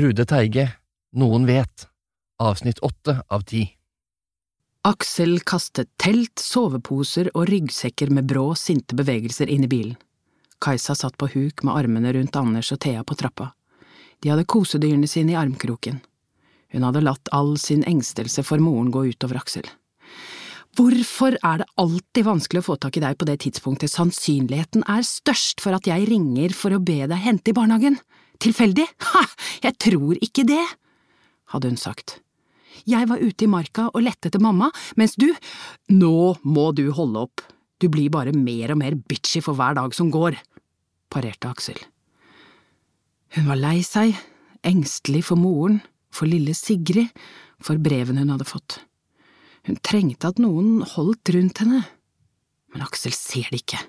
Trude Teige, Noen vet, avsnitt åtte av ti. Aksel kastet telt, soveposer og ryggsekker med brå, sinte bevegelser inn i bilen. Kajsa satt på huk med armene rundt Anders og Thea på trappa. De hadde kosedyrene sine i armkroken. Hun hadde latt all sin engstelse for moren gå utover Aksel. Hvorfor er det alltid vanskelig å få tak i deg på det tidspunktet sannsynligheten er størst for at jeg ringer for å be deg hente i barnehagen? Tilfeldig? Ha, jeg tror ikke det, hadde hun sagt. Jeg var ute i marka og lette etter mamma, mens du… Nå må du holde opp, du blir bare mer og mer bitchy for hver dag som går, parerte Aksel. Hun var lei seg, engstelig for moren, for lille Sigrid, for brevene hun hadde fått. Hun trengte at noen holdt rundt henne. Men Aksel ser det ikke,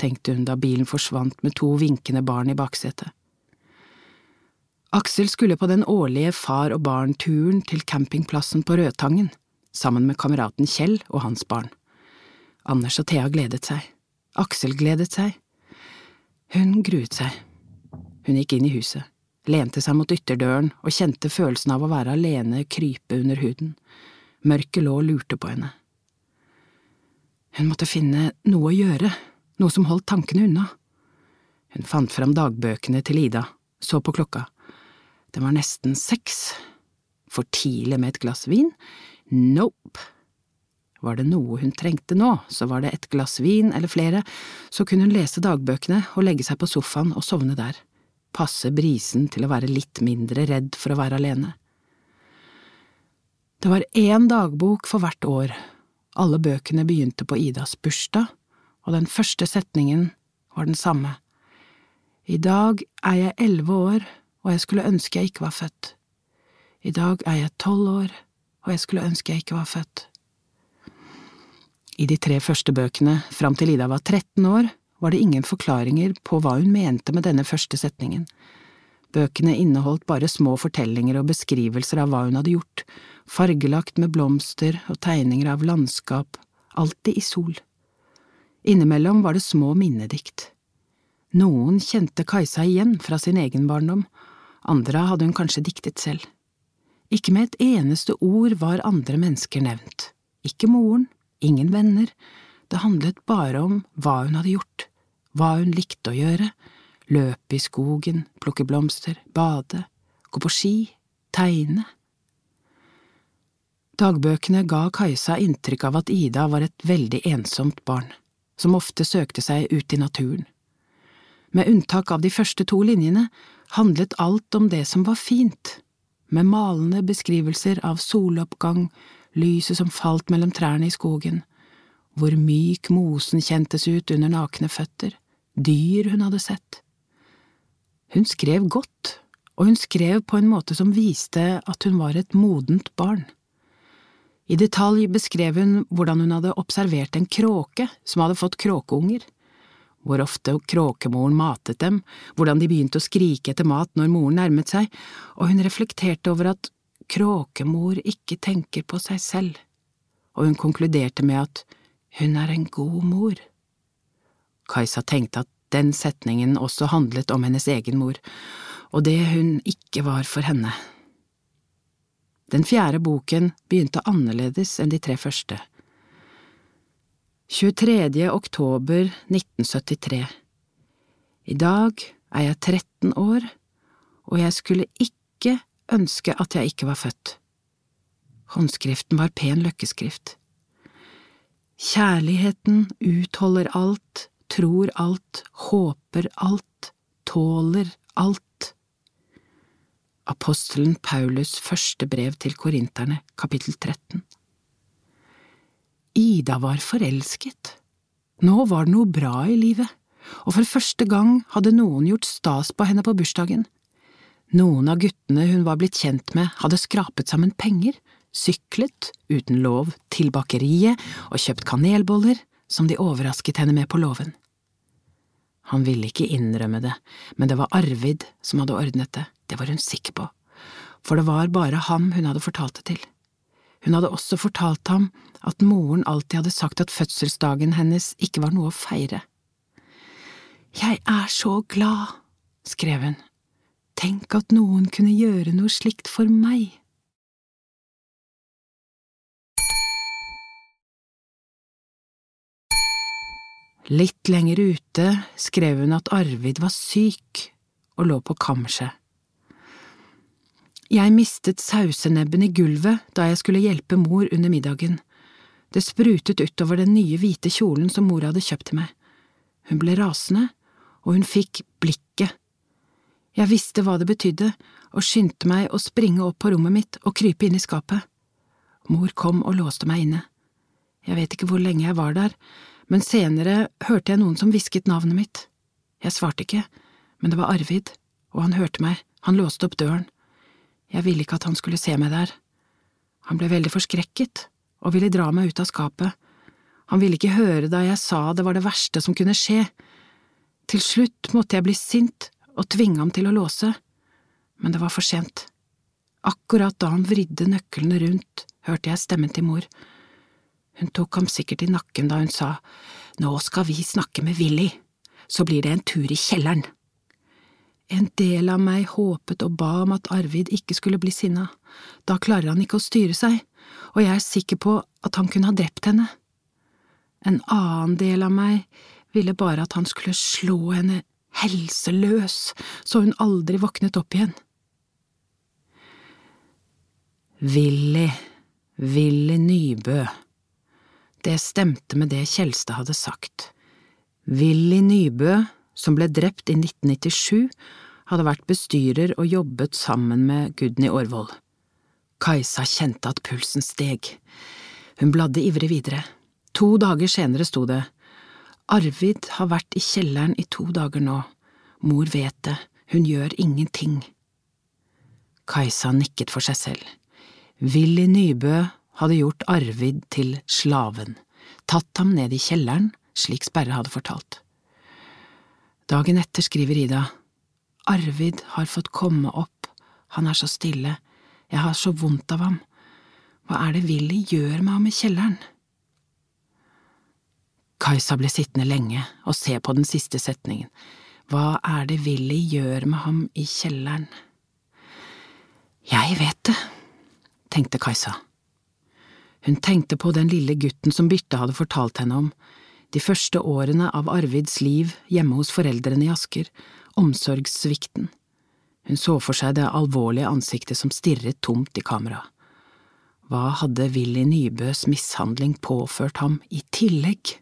tenkte hun da bilen forsvant med to vinkende barn i baksetet. Aksel skulle på den årlige far og barn-turen til campingplassen på Rødtangen, sammen med kameraten Kjell og hans barn. Anders og Thea gledet seg. Aksel gledet seg. Hun gruet seg. Hun gikk inn i huset, lente seg mot ytterdøren og kjente følelsen av å være alene krype under huden. Mørket lå og lurte på henne. Hun måtte finne noe å gjøre, noe som holdt tankene unna. Hun fant fram dagbøkene til Ida, så på klokka. Det var nesten seks. For tidlig med et glass vin? Nope. Var det noe hun trengte nå, så var det et glass vin eller flere, så kunne hun lese dagbøkene og legge seg på sofaen og sovne der, passe brisen til å være litt mindre redd for å være alene. Det var én dagbok for hvert år, alle bøkene begynte på Idas bursdag, og den første setningen var den samme. I dag er jeg elleve år, og jeg skulle ønske jeg ikke var født. I dag er jeg tolv år, og jeg skulle ønske jeg ikke var født. I de tre første bøkene, fram til Ida var 13 år, var det ingen forklaringer på hva hun mente med denne første setningen. Bøkene inneholdt bare små fortellinger og beskrivelser av hva hun hadde gjort, fargelagt med blomster og tegninger av landskap, alltid i sol. Innimellom var det små minnedikt. Noen kjente Kajsa igjen fra sin egen barndom, andre hadde hun kanskje diktet selv. Ikke med et eneste ord var andre mennesker nevnt, ikke moren, ingen venner, det handlet bare om hva hun hadde gjort, hva hun likte å gjøre, løpe i skogen, plukke blomster, bade, gå på ski, tegne. Dagbøkene ga Kajsa inntrykk av at Ida var et veldig ensomt barn, som ofte søkte seg ut i naturen. Med unntak av de første to linjene handlet alt om det som var fint, med malende beskrivelser av soloppgang, lyset som falt mellom trærne i skogen, hvor myk mosen kjentes ut under nakne føtter, dyr hun hadde sett. Hun skrev godt, og hun skrev på en måte som viste at hun var et modent barn. I detalj beskrev hun hvordan hun hadde observert en kråke som hadde fått kråkeunger, hvor ofte kråkemoren matet dem, hvordan de begynte å skrike etter mat når moren nærmet seg, og hun reflekterte over at kråkemor ikke tenker på seg selv, og hun konkluderte med at hun er en god mor. Kajsa tenkte at den setningen også handlet om hennes egen mor, og det hun ikke var for henne. Den fjerde boken begynte annerledes enn de tre første. 23. oktober 1973 I dag er jeg 13 år, og jeg skulle ikke ønske at jeg ikke var født. Håndskriften var pen løkkeskrift. Kjærligheten utholder alt, tror alt, håper alt, tåler alt. Apostelen Paulus' første brev til korinterne, kapittel 13 Ida var forelsket. Nå var det noe bra i livet, og for første gang hadde noen gjort stas på henne på bursdagen. Noen av guttene hun var blitt kjent med, hadde skrapet sammen penger, syklet, uten lov, til bakeriet og kjøpt kanelboller, som de overrasket henne med på låven. Han ville ikke innrømme det, men det var Arvid som hadde ordnet det, det var hun sikker på, for det var bare ham hun hadde fortalt det til. Hun hadde også fortalt ham at moren alltid hadde sagt at fødselsdagen hennes ikke var noe å feire. Jeg er så glad, skrev hun. Tenk at noen kunne gjøre noe slikt for meg. Litt lenger ute skrev hun at Arvid var syk og lå på kammerset. Jeg mistet sausenebben i gulvet da jeg skulle hjelpe mor under middagen. Det sprutet utover den nye hvite kjolen som mor hadde kjøpt til meg. Hun ble rasende, og hun fikk blikket. Jeg visste hva det betydde, og skyndte meg å springe opp på rommet mitt og krype inn i skapet. Mor kom og låste meg inne. Jeg vet ikke hvor lenge jeg var der, men senere hørte jeg noen som hvisket navnet mitt. Jeg svarte ikke, men det var Arvid, og han hørte meg, han låste opp døren. Jeg ville ikke at han skulle se meg der. Han ble veldig forskrekket og ville dra meg ut av skapet. Han ville ikke høre da jeg sa det var det verste som kunne skje. Til slutt måtte jeg bli sint og tvinge ham til å låse, men det var for sent. Akkurat da han vridde nøklene rundt, hørte jeg stemmen til mor. Hun tok ham sikkert i nakken da hun sa Nå skal vi snakke med Willy, så blir det en tur i kjelleren. En del av meg håpet og ba om at Arvid ikke skulle bli sinna, da klarer han ikke å styre seg, og jeg er sikker på at han kunne ha drept henne. En annen del av meg ville bare at han skulle slå henne helseløs, så hun aldri våknet opp igjen. Willy, Willy Nybø. Det stemte med det Kjelstad hadde sagt. Willy Nybø, som ble drept i 1997, hadde vært bestyrer og jobbet sammen med Gudny Aarvold. Kajsa kjente at pulsen steg. Hun bladde ivrig videre. To dager senere sto det Arvid har vært i kjelleren i to dager nå. Mor vet det, hun gjør ingenting. Kajsa nikket for seg selv. Willy Nybø hadde gjort Arvid til slaven, tatt ham ned i kjelleren, slik Sperre hadde fortalt. Dagen etter skriver Ida, Arvid har fått komme opp, han er så stille, jeg har så vondt av ham, hva er det Willy gjør med ham i kjelleren? Kajsa ble sittende lenge og se på den siste setningen, hva er det Willy gjør med ham i kjelleren? Jeg vet det, tenkte Kajsa. Hun tenkte på den lille gutten som Birte hadde fortalt henne om, de første årene av Arvids liv hjemme hos foreldrene i Asker, omsorgssvikten. Hun så for seg det alvorlige ansiktet som stirret tomt i kamera. Hva hadde Willy Nybøs mishandling påført ham i tillegg?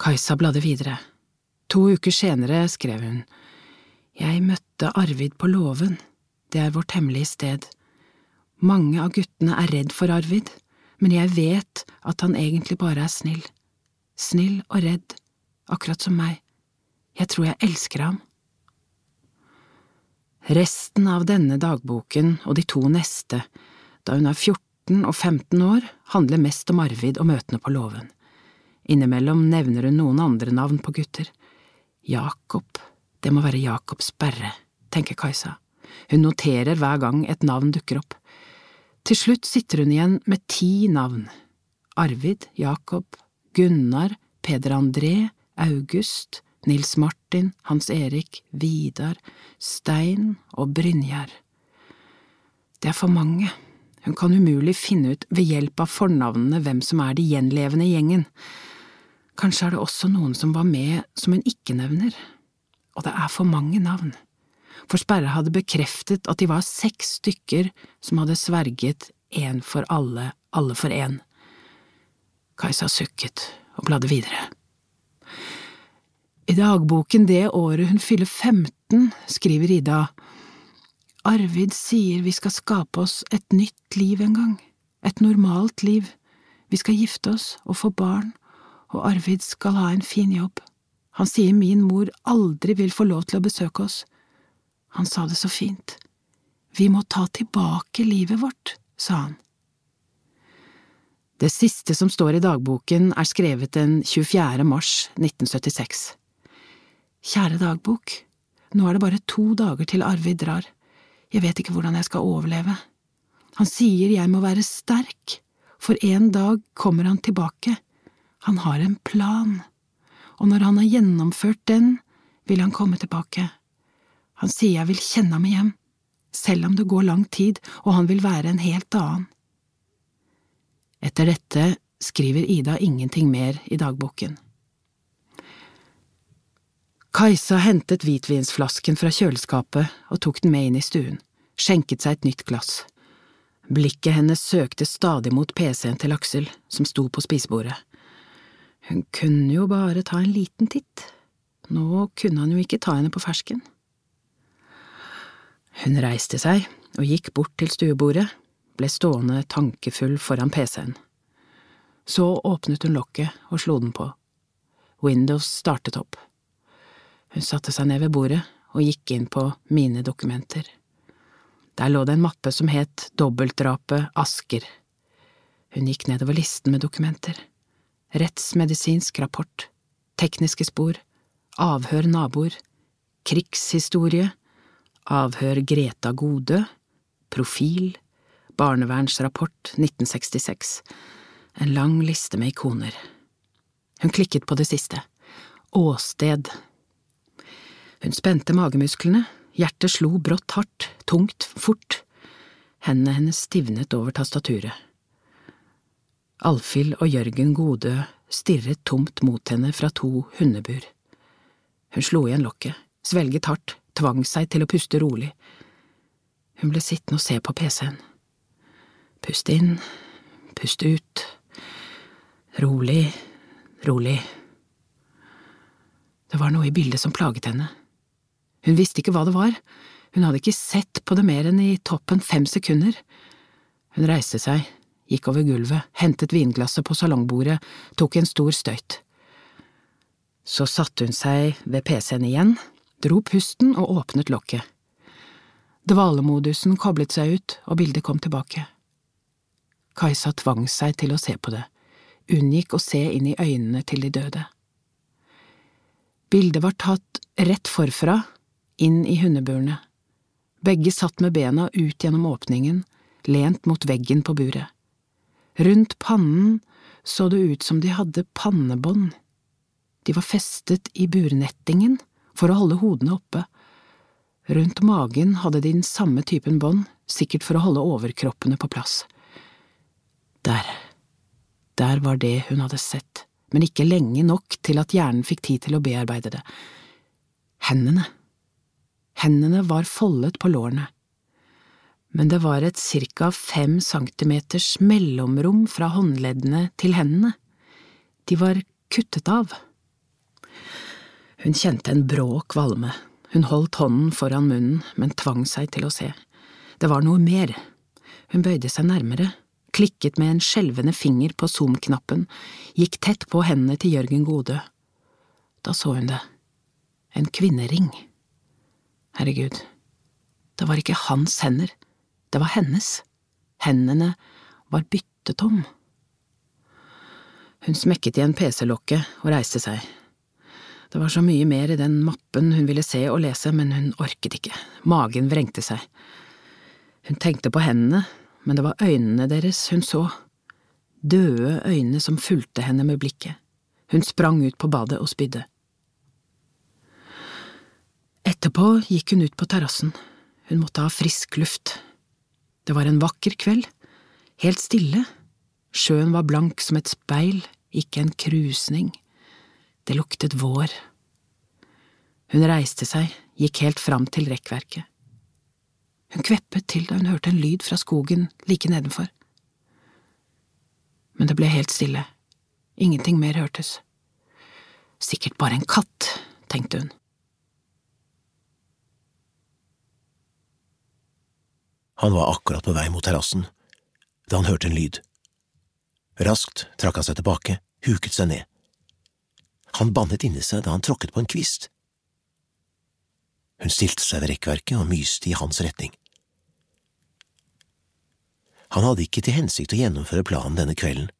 Kajsa bladde videre. To uker senere skrev hun, Jeg møtte Arvid på låven, det er vårt hemmelige sted. Mange av guttene er redd for Arvid, men jeg vet at han egentlig bare er snill. Snill og redd, akkurat som meg. Jeg tror jeg elsker ham. Resten av denne dagboken og de to neste, da hun er 14 og 15 år, handler mest om Arvid og møtene på låven. Innimellom nevner hun noen andre navn på gutter. Jakob, det må være Jakobs Berre, tenker Kajsa. Hun noterer hver gang et navn dukker opp. Til slutt sitter hun igjen med ti navn. Arvid, Jakob, Gunnar, Peder André, August, Nils Martin, Hans Erik, Vidar, Stein og Brynjar. Det er for mange. Hun kan umulig finne ut ved hjelp av fornavnene hvem som er de gjenlevende i gjengen. Kanskje er det også noen som var med som hun ikke nevner. Og det er for mange navn. For Sperre hadde bekreftet at de var seks stykker som hadde sverget én for alle, alle for én. Kajsa sukket og bladde videre. I dagboken det året hun fyller 15, skriver Ida, Arvid sier vi skal skape oss et nytt liv en gang, et normalt liv, vi skal gifte oss og få barn, og Arvid skal ha en fin jobb. Han sier min mor aldri vil få lov til å besøke oss. Han sa det så fint. Vi må ta tilbake livet vårt, sa han. Det siste som står i dagboken, er skrevet den 24. mars 1976. Kjære dagbok, nå er det bare to dager til Arvid drar, jeg vet ikke hvordan jeg skal overleve. Han sier jeg må være sterk, for en dag kommer han tilbake, han har en plan, og når han har gjennomført den, vil han komme tilbake. Han sier jeg vil kjenne ham igjen, selv om det går lang tid og han vil være en helt annen. Etter dette skriver Ida ingenting mer i dagboken. Kajsa hentet hvitvinsflasken fra kjøleskapet og tok den med inn i stuen, skjenket seg et nytt glass. Blikket hennes søkte stadig mot PC-en til Aksel, som sto på spisebordet. Hun kunne jo bare ta en liten titt, nå kunne han jo ikke ta henne på fersken. Hun reiste seg og gikk bort til stuebordet, ble stående tankefull foran PC-en. Så åpnet hun lokket og slo den på. Windows startet opp. Hun satte seg ned ved bordet og gikk inn på mine dokumenter. Der lå det en mappe som het Dobbeltdrapet Asker. Hun gikk nedover listen med dokumenter. Rettsmedisinsk rapport, tekniske spor, avhør naboer, krigshistorie, avhør Greta Gode, profil, barnevernsrapport 1966, en lang liste med ikoner. Hun klikket på det siste, åsted. Hun spente magemusklene, hjertet slo brått hardt, tungt, fort. Hendene hennes stivnet over tastaturet. Alfhild og Jørgen Godø stirret tomt mot henne fra to hundebur. Hun slo igjen lokket, svelget hardt, tvang seg til å puste rolig. Hun ble sittende og se på PC-en. Pust inn, pust ut. Rolig, rolig. Det var noe i bildet som plaget henne. Hun visste ikke hva det var, hun hadde ikke sett på det mer enn i toppen fem sekunder. Hun reiste seg, gikk over gulvet, hentet vinglasset på salongbordet, tok en stor støyt. Så satte hun seg ved PC-en igjen, dro pusten og åpnet lokket. Dvalemodusen koblet seg ut, og bildet kom tilbake. Kajsa tvang seg til å se på det, unngikk å se inn i øynene til de døde. Bildet var tatt rett forfra, inn i hundeburene. Begge satt med bena ut gjennom åpningen, lent mot veggen på buret. Rundt pannen så det ut som de hadde pannebånd. De var festet i burnettingen for å holde hodene oppe. Rundt magen hadde de den samme typen bånd, sikkert for å holde overkroppene på plass. Der, der var det hun hadde sett, men ikke lenge nok til at hjernen fikk tid til å bearbeide det. Hendene. Hendene var foldet på lårene. Men det var et cirka fem centimeters mellomrom fra håndleddene til hendene. De var kuttet av. Hun kjente en brå kvalme. Hun holdt hånden foran munnen, men tvang seg til å se. Det var noe mer. Hun bøyde seg nærmere, klikket med en skjelvende finger på zoom-knappen, gikk tett på hendene til Jørgen Godø. Da så hun det. En kvinnering. Herregud, det var ikke hans hender, det var hennes. Hendene var byttet om. Hun smekket igjen PC-lokket og reiste seg. Det var så mye mer i den mappen hun ville se og lese, men hun orket ikke, magen vrengte seg. Hun tenkte på hendene, men det var øynene deres hun så, døde øyne som fulgte henne med blikket. Hun sprang ut på badet og spydde. Etterpå gikk hun ut på terrassen, hun måtte ha frisk luft. Det var en vakker kveld, helt stille, sjøen var blank som et speil, ikke en krusning. Det luktet vår. Hun reiste seg, gikk helt fram til rekkverket. Hun kveppet til da hun hørte en lyd fra skogen like nedenfor. Men det ble helt stille, ingenting mer hørtes. Sikkert bare en katt, tenkte hun. Han var akkurat på vei mot terrassen da han hørte en lyd. Raskt trakk han seg tilbake, huket seg ned. Han bannet inni seg da han tråkket på en kvist. Hun stilte seg ved rekkverket og myste i hans retning. Han hadde ikke til hensikt å gjennomføre planen denne kvelden,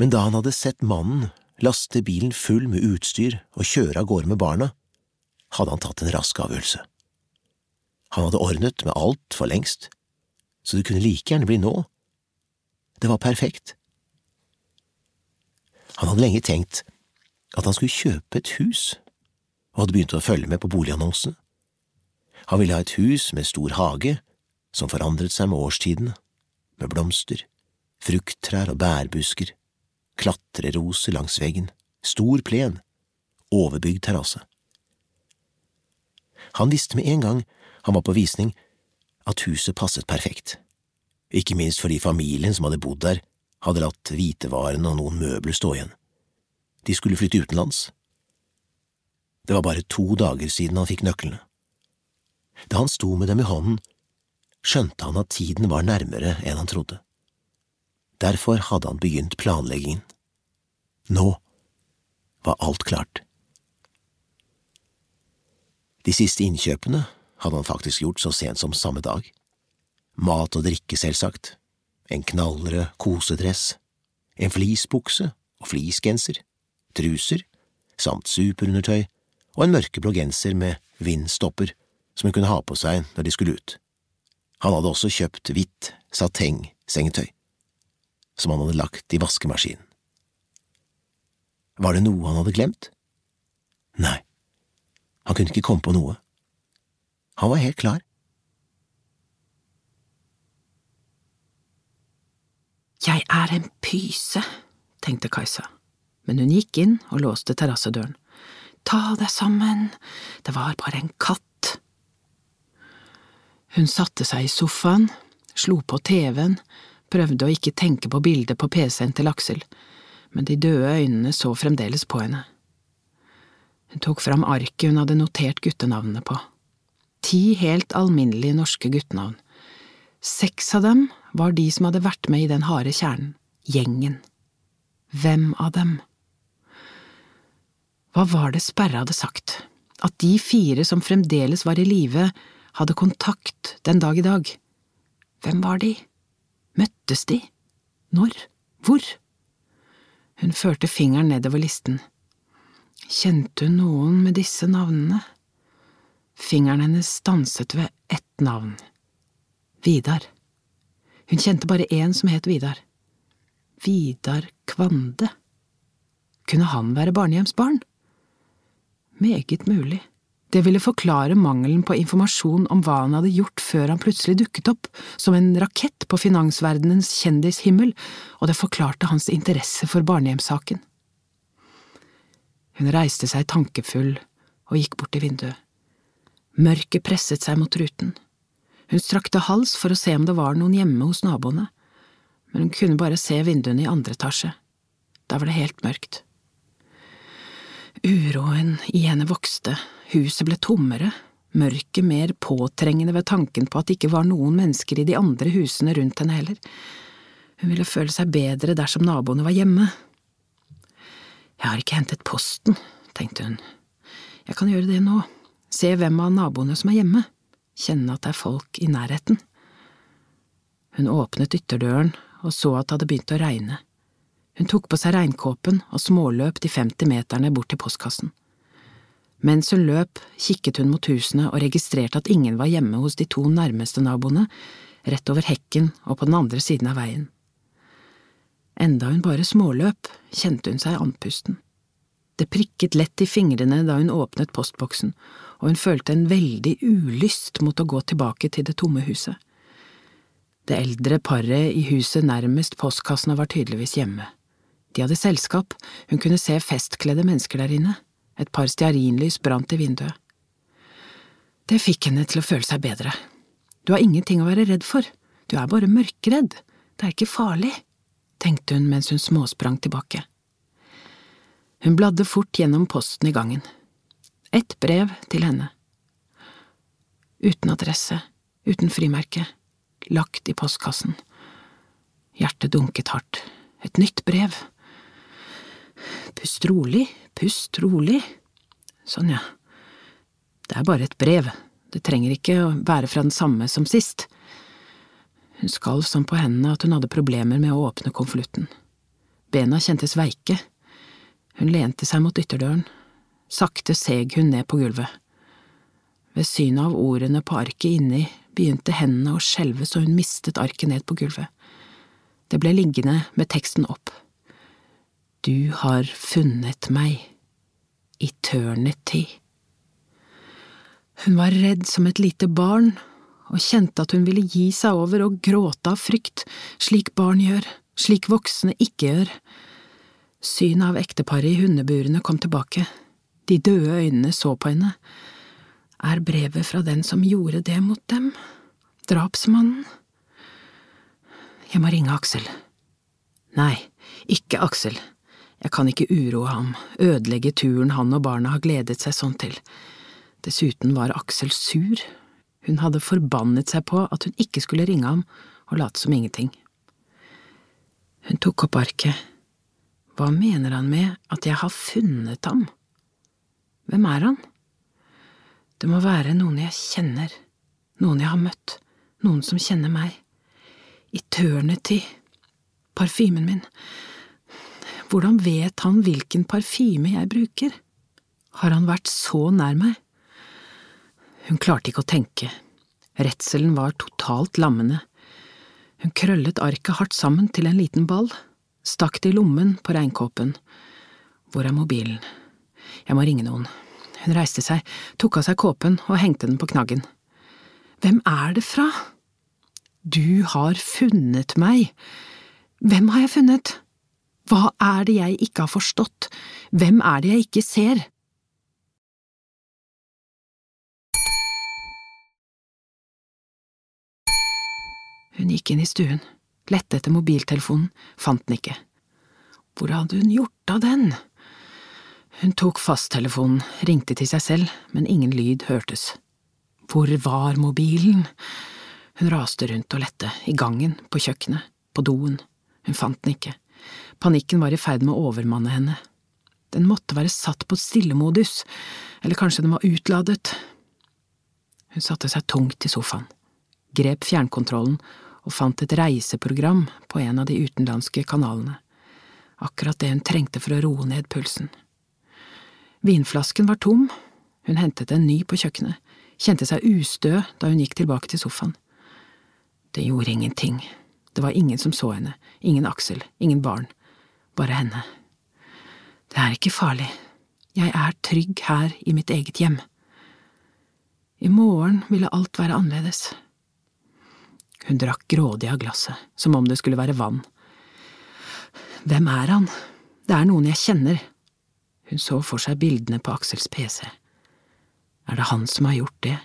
men da han hadde sett mannen laste bilen full med utstyr og kjøre av gårde med barna, hadde han tatt en rask avgjørelse. Han hadde ordnet med alt for lengst, så det kunne like gjerne bli nå. Det var perfekt. Han hadde lenge tenkt at han skulle kjøpe et hus, og hadde begynt å følge med på boligannonsene. Han ville ha et hus med stor hage, som forandret seg med årstidene, med blomster, frukttrær og bærbusker, klatreroser langs veggen, stor plen, overbygd terrasse. Han visste med en gang han var på visning, at huset passet perfekt, ikke minst fordi familien som hadde bodd der, hadde latt hvitevarene og noen møbler stå igjen. De skulle flytte utenlands. Det var bare to dager siden han fikk nøklene. Da han sto med dem i hånden, skjønte han at tiden var nærmere enn han trodde. Derfor hadde han begynt planleggingen. Nå var alt klart. De siste innkjøpene hadde han faktisk gjort så sent som samme dag. Mat og drikke, selvsagt, en knallrød kosedress, en fleecebukse og fleecegenser, truser, samt superundertøy og en mørkeblå genser med vindstopper som hun kunne ha på seg når de skulle ut. Han hadde også kjøpt hvitt sateng-sengetøy, som han hadde lagt i vaskemaskinen. Var det noe han hadde glemt? Nei, han kunne ikke komme på noe. Han var helt klar. Jeg er en pyse, tenkte Kajsa, men hun gikk inn og låste terrassedøren. Ta deg sammen, det var bare en katt. Hun satte seg i sofaen, slo på TV-en, prøvde å ikke tenke på bildet på PC-en til Aksel, men de døde øynene så fremdeles på henne. Hun tok fram arket hun hadde notert guttenavnene på. Ti helt alminnelige norske guttenavn. Seks av dem var de som hadde vært med i den harde kjernen, gjengen. Hvem av dem? Hva var det Sperre hadde sagt? At de fire som fremdeles var i live, hadde kontakt den dag i dag. Hvem var de? Møttes de? Når? Hvor? Hun førte fingeren nedover listen. Kjente hun noen med disse navnene? Fingeren hennes stanset ved ett navn. Vidar. Hun kjente bare én som het Vidar. Vidar Kvande. Kunne han være barnehjemsbarn? Meget mulig. Det ville forklare mangelen på informasjon om hva han hadde gjort før han plutselig dukket opp, som en rakett på finansverdenens kjendishimmel, og det forklarte hans interesse for barnehjemssaken. Hun reiste seg tankefull og gikk bort til vinduet. Mørket presset seg mot ruten. Hun strakte hals for å se om det var noen hjemme hos naboene, men hun kunne bare se vinduene i andre etasje. Da var det helt mørkt. Uroen i henne vokste, huset ble tommere, mørket mer påtrengende ved tanken på at det ikke var noen mennesker i de andre husene rundt henne heller. Hun ville føle seg bedre dersom naboene var hjemme. Jeg har ikke hentet posten, tenkte hun. Jeg kan gjøre det nå, se hvem av naboene som er hjemme, kjenne at det er folk i nærheten. Hun åpnet ytterdøren og så at det hadde begynt å regne. Hun tok på seg regnkåpen og småløp de 50 meterne bort til postkassen. Mens hun løp, kikket hun mot husene og registrerte at ingen var hjemme hos de to nærmeste naboene, rett over hekken og på den andre siden av veien. Enda hun bare småløp, kjente hun seg andpusten. Det prikket lett i fingrene da hun åpnet postboksen, og hun følte en veldig ulyst mot å gå tilbake til det tomme huset. Det eldre paret i huset nærmest postkassene var tydeligvis hjemme. De hadde selskap, hun kunne se festkledde mennesker der inne, et par stearinlys brant i vinduet. Det fikk henne til å føle seg bedre. Du har ingenting å være redd for, du er bare mørkredd, det er ikke farlig, tenkte hun mens hun småsprang tilbake. Hun bladde fort gjennom posten i gangen. Et brev til henne. Uten adresse, uten frimerke, lagt i postkassen. Hjertet dunket hardt. Et nytt brev. Pust rolig, pust rolig. Sånn, ja. Det er bare et brev, det trenger ikke å være fra den samme som sist. Hun skalv sånn på hendene at hun hadde problemer med å åpne konvolutten. Bena kjentes veike. Hun lente seg mot ytterdøren. Sakte seg hun ned på gulvet. Ved synet av ordene på arket inni begynte hendene å skjelve så hun mistet arket ned på gulvet. Det ble liggende med teksten opp. Du har funnet meg. Eternity. Hun var redd som et lite barn og kjente at hun ville gi seg over og gråte av frykt, slik barn gjør, slik voksne ikke gjør. Synet av ekteparet i hundeburene kom tilbake, de døde øynene så på henne. Er brevet fra den som gjorde det mot dem? Drapsmannen? Jeg må ringe Aksel. Nei, ikke Aksel. Jeg kan ikke uroe ham, ødelegge turen han og barna har gledet seg sånn til. Dessuten var Aksel sur, hun hadde forbannet seg på at hun ikke skulle ringe ham og late som ingenting. Hun tok opp arket. Hva mener han med at jeg har funnet ham? Hvem er han? Det må være noen jeg kjenner, noen jeg har møtt, noen som kjenner meg. Eternity, parfymen min. Hvordan vet han hvilken parfyme jeg bruker? Har han vært så nær meg? Hun klarte ikke å tenke. Redselen var totalt lammende. Hun krøllet arket hardt sammen til en liten ball, stakk det i lommen på regnkåpen. Hvor er mobilen? Jeg må ringe noen. Hun reiste seg, tok av seg kåpen og hengte den på knaggen. Hvem er det fra? Du har funnet meg. Hvem har jeg funnet? Hva er det jeg ikke har forstått? Hvem er det jeg ikke ser? Hun gikk inn i stuen, lette etter mobiltelefonen, fant den ikke. Hvor hadde hun gjort av den? Hun tok fasttelefonen, ringte til seg selv, men ingen lyd hørtes. Hvor var mobilen? Hun raste rundt og lette, i gangen, på kjøkkenet, på doen. Hun fant den ikke. Panikken var i ferd med å overmanne henne. Den måtte være satt på stillemodus, eller kanskje den var utladet. Hun satte seg tungt i sofaen, grep fjernkontrollen og fant et reiseprogram på en av de utenlandske kanalene, akkurat det hun trengte for å roe ned pulsen. Vinflasken var tom, hun hentet en ny på kjøkkenet, kjente seg ustø da hun gikk tilbake til sofaen. Det gjorde ingenting, det var ingen som så henne, ingen Aksel, ingen barn, bare henne. Det er ikke farlig, jeg er trygg her i mitt eget hjem. I morgen ville alt være annerledes. Hun drakk grådig av glasset, som om det skulle være vann. Hvem er han? Det er noen jeg kjenner. Hun så for seg bildene på Aksels pc. Er det han som har gjort det,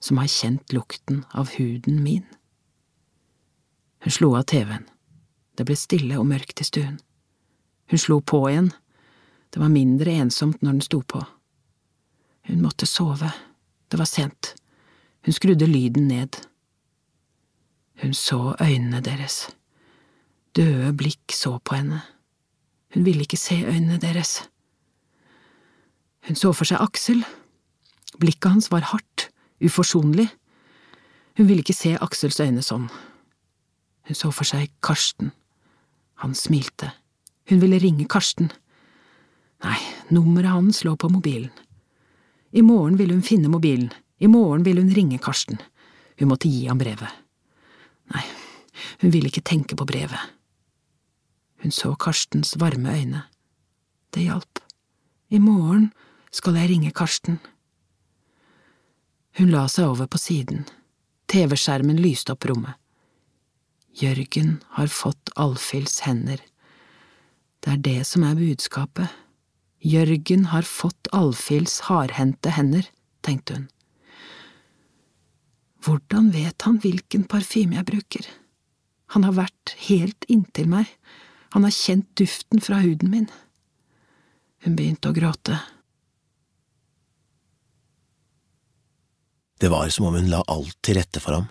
som har kjent lukten av huden min? Hun slo av TV-en. Det ble stille og mørkt i stuen. Hun slo på igjen. Det var mindre ensomt når den sto på. Hun måtte sove. Det var sent. Hun skrudde lyden ned. Hun så øynene deres. Døde blikk så på henne. Hun ville ikke se øynene deres. Hun så for seg Aksel. Blikket hans var hardt, uforsonlig. Hun ville ikke se Aksels øyne sånn. Hun så for seg Karsten. Han smilte. Hun ville ringe Karsten. Nei, nummeret hans lå på mobilen. I morgen ville hun finne mobilen. I morgen ville hun ringe Karsten. Hun måtte gi ham brevet. Nei, hun ville ikke tenke på brevet. Hun så Karstens varme øyne. Det hjalp. I morgen skal jeg ringe Karsten. Hun la seg over på siden. TV-skjermen lyste opp rommet. Jørgen har fått Alfhilds hender. Det er det som er budskapet. Jørgen har fått Alfhilds hardhendte hender, tenkte hun. Hvordan vet han hvilken parfyme jeg bruker? Han har vært helt inntil meg, han har kjent duften fra huden min. Hun begynte å gråte. Det var som om hun la alt til rette for ham.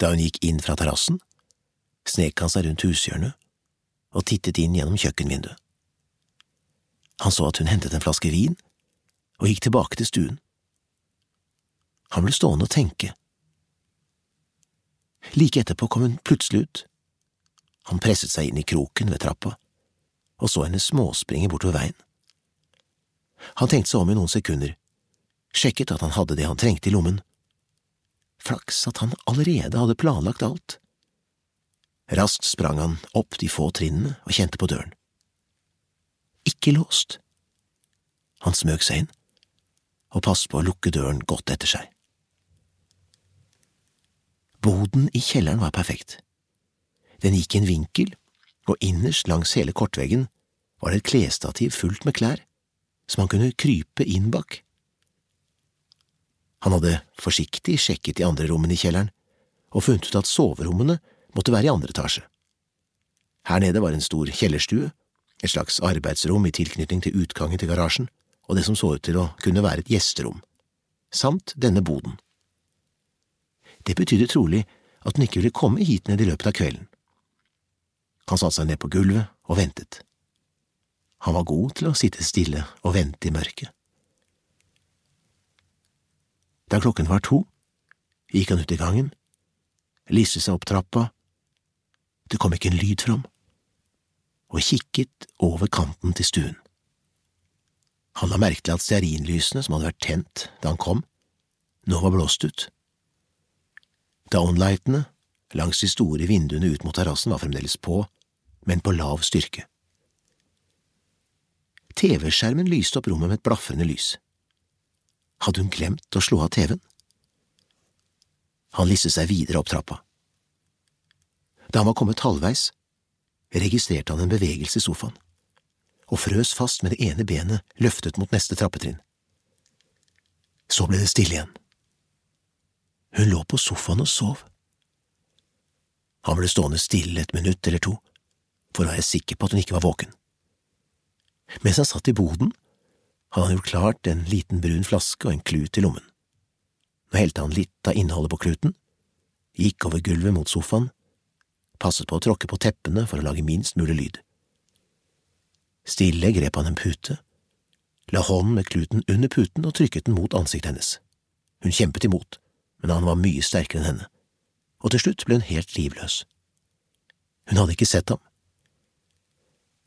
Da hun gikk inn fra terrassen, snek han seg rundt hushjørnet og tittet inn gjennom kjøkkenvinduet. Han så at hun hentet en flaske vin og gikk tilbake til stuen. Han ble stående og tenke. Like etterpå kom hun plutselig ut. Han presset seg inn i kroken ved trappa og så henne småspringe bortover veien. Han tenkte seg om i noen sekunder, sjekket at han hadde det han trengte i lommen. Flaks at han allerede hadde planlagt alt. Raskt sprang han opp de få trinnene og kjente på døren. Ikke låst. Han smøg seg inn og passet på å lukke døren godt etter seg. Boden i kjelleren var perfekt. Den gikk i en vinkel, og innerst langs hele kortveggen var det et klesstativ fullt med klær, som han kunne krype inn bak. Han hadde forsiktig sjekket de andre rommene i kjelleren, og funnet ut at soverommene måtte være i andre etasje. Her nede var en stor kjellerstue, et slags arbeidsrom i tilknytning til utgangen til garasjen, og det som så ut til å kunne være et gjesterom, samt denne boden. Det betydde trolig at hun ikke ville komme hit ned i løpet av kvelden. Han satte seg ned på gulvet og ventet. Han var god til å sitte stille og vente i mørket. Da klokken var to, gikk han ut i gangen, liste seg opp trappa, det kom ikke en lyd fram, og kikket over kanten til stuen. Han la merke til at stearinlysene som hadde vært tent da han kom, nå var blåst ut. Downlightene langs de store vinduene ut mot terrassen var fremdeles på, men på lav styrke. TV-skjermen lyste opp rommet med et blafrende lys. Hadde hun glemt å slå av TV-en? Han listet seg videre opp trappa. Da han var kommet halvveis, registrerte han en bevegelse i sofaen, og frøs fast med det ene benet løftet mot neste trappetrinn. Så ble det stille igjen. Hun lå på sofaen og sov. Han ble stående stille et minutt eller to, for å være sikker på at hun ikke var våken. Mens han satt i boden, hadde han gjort klart en liten brun flaske og en klut i lommen. Nå helte han litt av innholdet på kluten, gikk over gulvet mot sofaen, passet på å tråkke på teppene for å lage minst mulig lyd. Stille grep han en pute, la hånden med kluten under puten og trykket den mot ansiktet hennes. Hun kjempet imot, men han var mye sterkere enn henne, og til slutt ble hun helt livløs. Hun hadde ikke sett ham.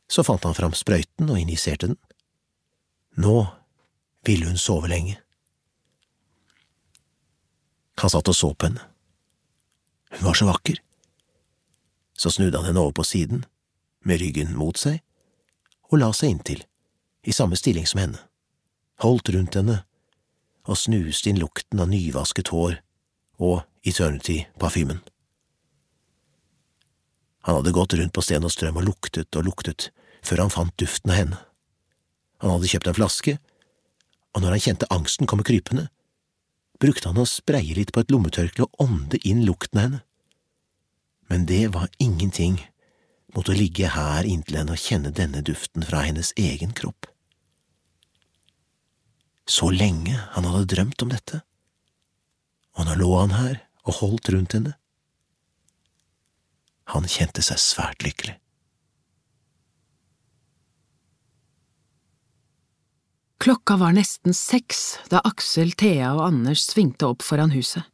Så fant han fram sprøyten og injiserte den. Nå ville hun sove lenge. Han satt og så på henne. Hun var så vakker. Så snudde han henne over på siden, med ryggen mot seg, og la seg inntil, i samme stilling som henne, holdt rundt henne og snuste inn lukten av nyvasket hår og Eternity-parfymen. Han hadde gått rundt på Sten og Strøm og luktet og luktet før han fant duften av henne. Han hadde kjøpt en flaske, og når han kjente angsten komme krypende, brukte han å spreie litt på et lommetørkle og ånde inn lukten av henne. Men det var ingenting mot å ligge her inntil henne og kjenne denne duften fra hennes egen kropp. Så lenge han hadde drømt om dette og nå lå han her og holdt rundt henne. Han kjente seg svært lykkelig. Klokka var nesten seks da Aksel, Thea og Anders svingte opp foran huset.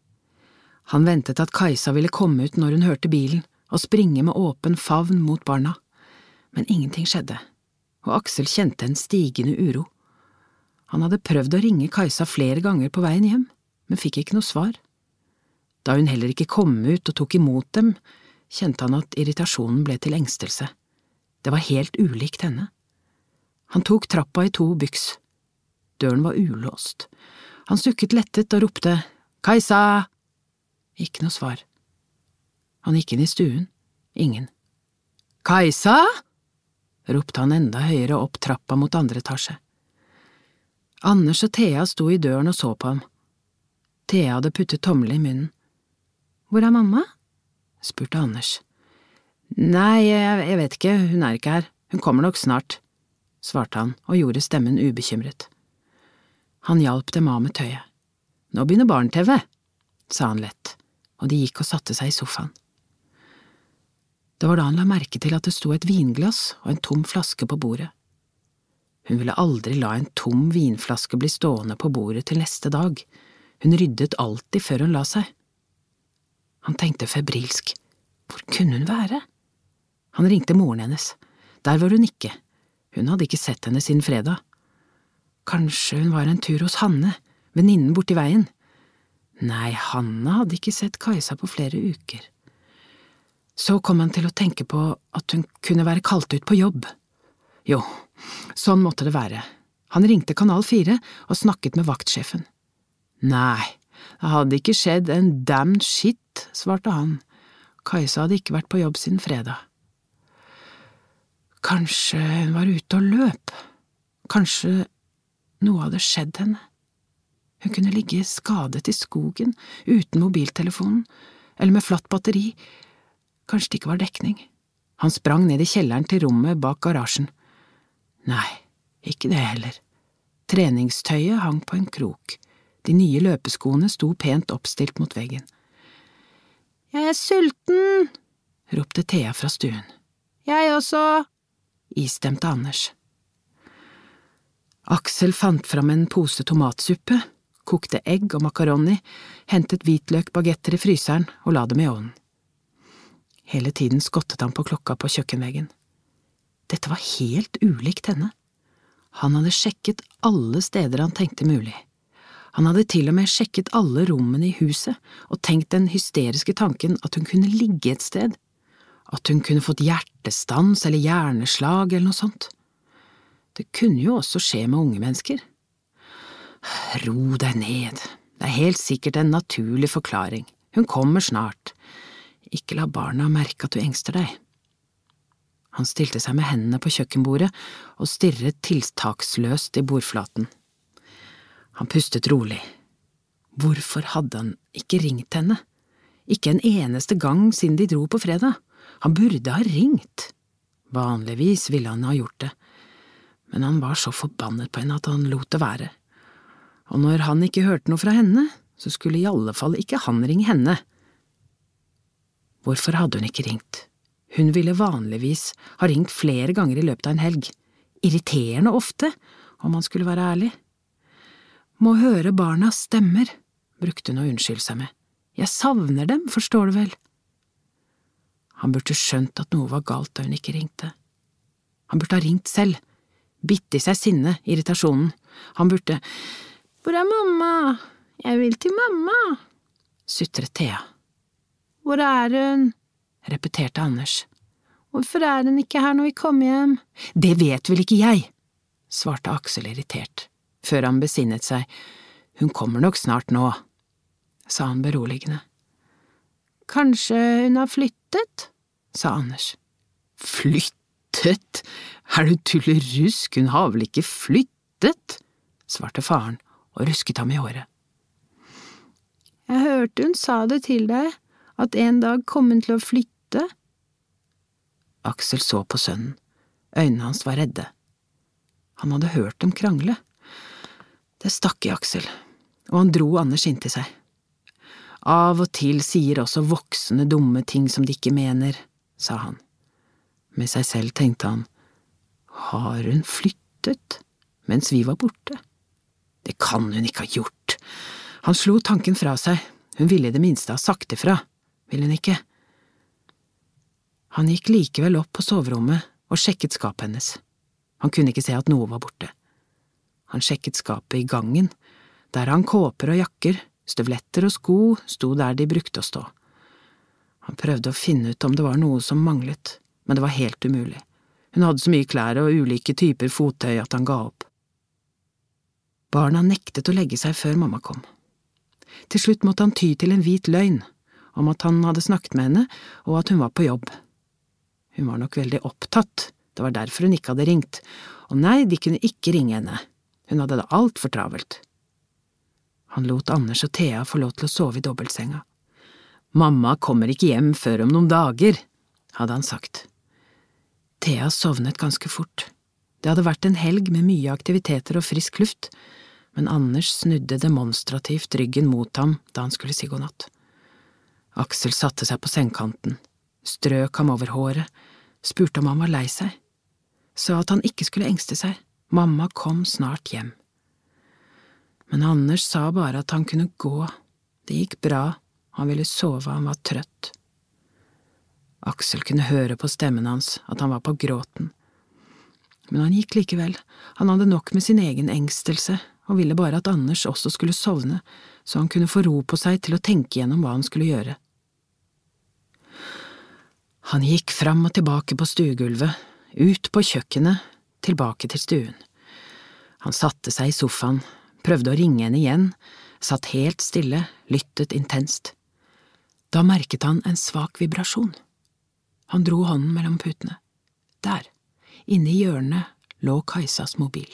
Han ventet at Kajsa ville komme ut når hun hørte bilen, og springe med åpen favn mot barna, men ingenting skjedde, og Aksel kjente en stigende uro. Han hadde prøvd å ringe Kajsa flere ganger på veien hjem, men fikk ikke noe svar. Da hun heller ikke kom ut og tok imot dem, kjente han at irritasjonen ble til engstelse. Det var helt ulikt henne. Han tok trappa i to byks. Døren var ulåst. Han sukket lettet og ropte Kajsa! Ikke noe svar. Han gikk inn i stuen. Ingen. Kajsa! ropte han enda høyere opp trappa mot andre etasje. Anders og Thea sto i døren og så på ham. Thea hadde puttet tommelen i munnen. Hvor er mamma? spurte Anders. Nei, jeg, jeg vet ikke, hun er ikke her, hun kommer nok snart, svarte han og gjorde stemmen ubekymret. Han hjalp dem av med tøyet. Nå begynner barne-TV, sa han lett, og de gikk og satte seg i sofaen. Det var da han la merke til at det sto et vinglass og en tom flaske på bordet. Hun ville aldri la en tom vinflaske bli stående på bordet til neste dag, hun ryddet alltid før hun la seg. Han tenkte febrilsk, hvor kunne hun være? Han ringte moren hennes, der var hun ikke, hun hadde ikke sett henne siden fredag. Kanskje hun var en tur hos Hanne, venninnen borti veien? Nei, Hanne hadde ikke sett Kajsa på flere uker. Så kom han til å tenke på at hun kunne være kalt ut på jobb. Jo, sånn måtte det være, Han ringte Kanal 4 og snakket med vaktsjefen. Nei, det hadde ikke skjedd en damned shit, svarte han. Kajsa hadde ikke vært på jobb siden fredag. Kanskje hun var ute og løp, kanskje noe hadde skjedd henne. Hun kunne ligge skadet i skogen, uten mobiltelefonen, eller med flatt batteri, kanskje det ikke var dekning. Han sprang ned i kjelleren til rommet bak garasjen. Nei, ikke det heller. Treningstøyet hang på en krok, de nye løpeskoene sto pent oppstilt mot veggen. Jeg er sulten, ropte Thea fra stuen. Jeg også, istemte Anders. Aksel fant fram en pose tomatsuppe, kokte egg og makaroni, hentet hvitløkbagetter i fryseren og la dem i ovnen. Hele tiden skottet han på klokka på kjøkkenveggen. Dette var helt ulikt henne. Han hadde sjekket alle steder han tenkte mulig. Han hadde til og med sjekket alle rommene i huset og tenkt den hysteriske tanken at hun kunne ligge et sted, at hun kunne fått hjertestans eller hjerneslag eller noe sånt. Det kunne jo også skje med unge mennesker. Ro deg ned, det er helt sikkert en naturlig forklaring, hun kommer snart, ikke la barna merke at du engster deg. Han stilte seg med hendene på kjøkkenbordet og stirret tiltaksløst i bordflaten. Han pustet rolig. Hvorfor hadde han ikke ringt henne? Ikke en eneste gang siden de dro på fredag. Han burde ha ringt. Vanligvis ville han ha gjort det, men han var så forbannet på henne at han lot det være. Og når han ikke hørte noe fra henne, så skulle i alle fall ikke han ringe henne. Hvorfor hadde hun ikke ringt? Hun ville vanligvis ha ringt flere ganger i løpet av en helg. Irriterende ofte, om han skulle være ærlig. Må høre barnas stemmer, brukte hun å unnskylde seg med. Jeg savner dem, forstår du vel. Han burde skjønt at noe var galt da hun ikke ringte. Han burde ha ringt selv, bitt i seg sinne, irritasjonen. Han burde… Hvor er mamma? Jeg vil til mamma, sutret Thea. Hvor er hun? repeterte Anders. Hvorfor er hun ikke her når vi kommer hjem? Det vet vel ikke jeg, svarte Aksel irritert, før han besinnet seg. Hun kommer nok snart nå, sa han beroligende. Kanskje hun har flyttet, sa Anders. Flyttet? Er du tullerusk, hun har vel ikke flyttet? svarte faren og rusket ham i håret. Jeg hørte hun sa det til deg, at en dag kom hun til å flytte? Aksel så på sønnen, øynene hans var redde. Han hadde hørt dem krangle. Det stakk i Aksel, og han dro Anders inntil seg. Av og til sier også voksne dumme ting som de ikke mener, sa han. Med seg selv tenkte han, har hun flyttet mens vi var borte? Det kan hun ikke ha gjort. Han slo tanken fra seg, hun ville i det minste ha sagt ifra ville hun ikke. Han gikk likevel opp på soverommet og sjekket skapet hennes. Han kunne ikke se at noe var borte. Han sjekket skapet i gangen, der han kåper og jakker, støvletter og sko sto der de brukte å stå. Han prøvde å finne ut om det var noe som manglet, men det var helt umulig. Hun hadde så mye klær og ulike typer fottøy at han ga opp. Barna nektet å legge seg før mamma kom. Til slutt måtte han ty til en hvit løgn om at han hadde snakket med henne, og at hun var på jobb. Hun var nok veldig opptatt, det var derfor hun ikke hadde ringt, og nei, de kunne ikke ringe henne, hun hadde det altfor travelt. Han lot Anders og Thea få lov til å sove i dobbeltsenga. Mamma kommer ikke hjem før om noen dager, hadde han sagt. Thea sovnet ganske fort. Det hadde vært en helg med mye aktiviteter og frisk luft, men Anders snudde demonstrativt ryggen mot ham da han skulle si god natt. Aksel satte seg på sengekanten, strøk ham over håret, spurte om han var lei seg, sa at han ikke skulle engste seg, mamma kom snart hjem. Men Anders sa bare at han kunne gå, det gikk bra, han ville sove, han var trøtt. Aksel kunne høre på stemmen hans at han var på gråten. Men han gikk likevel, han hadde nok med sin egen engstelse og ville bare at Anders også skulle sovne, så han kunne få ro på seg til å tenke gjennom hva han skulle gjøre. Han gikk fram og tilbake på stuegulvet, ut på kjøkkenet, tilbake til stuen. Han satte seg i sofaen, prøvde å ringe henne igjen, satt helt stille, lyttet intenst. Da merket han en svak vibrasjon. Han dro hånden mellom putene. Der, inne i hjørnet, lå Kajsas mobil.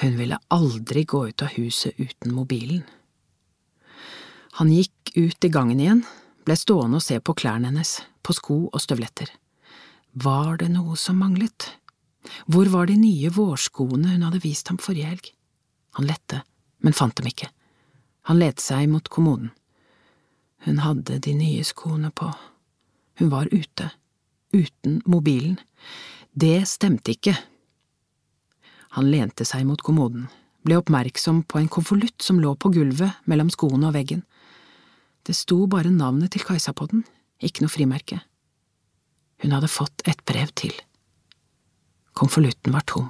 Hun ville aldri gå ut av huset uten mobilen. Han gikk ut i gangen igjen, ble stående og se på klærne hennes, på sko og støvletter. Var det noe som manglet? Hvor var de nye vårskoene hun hadde vist ham forrige helg? Han lette, men fant dem ikke. Han lette seg mot kommoden. Hun hadde de nye skoene på. Hun var ute, uten mobilen. Det stemte ikke. Han lente seg mot kommoden, ble oppmerksom på en konvolutt som lå på gulvet mellom skoene og veggen. Det sto bare navnet til Kajsa på den, ikke noe frimerke. Hun hadde fått et brev til. Konvolutten var tom.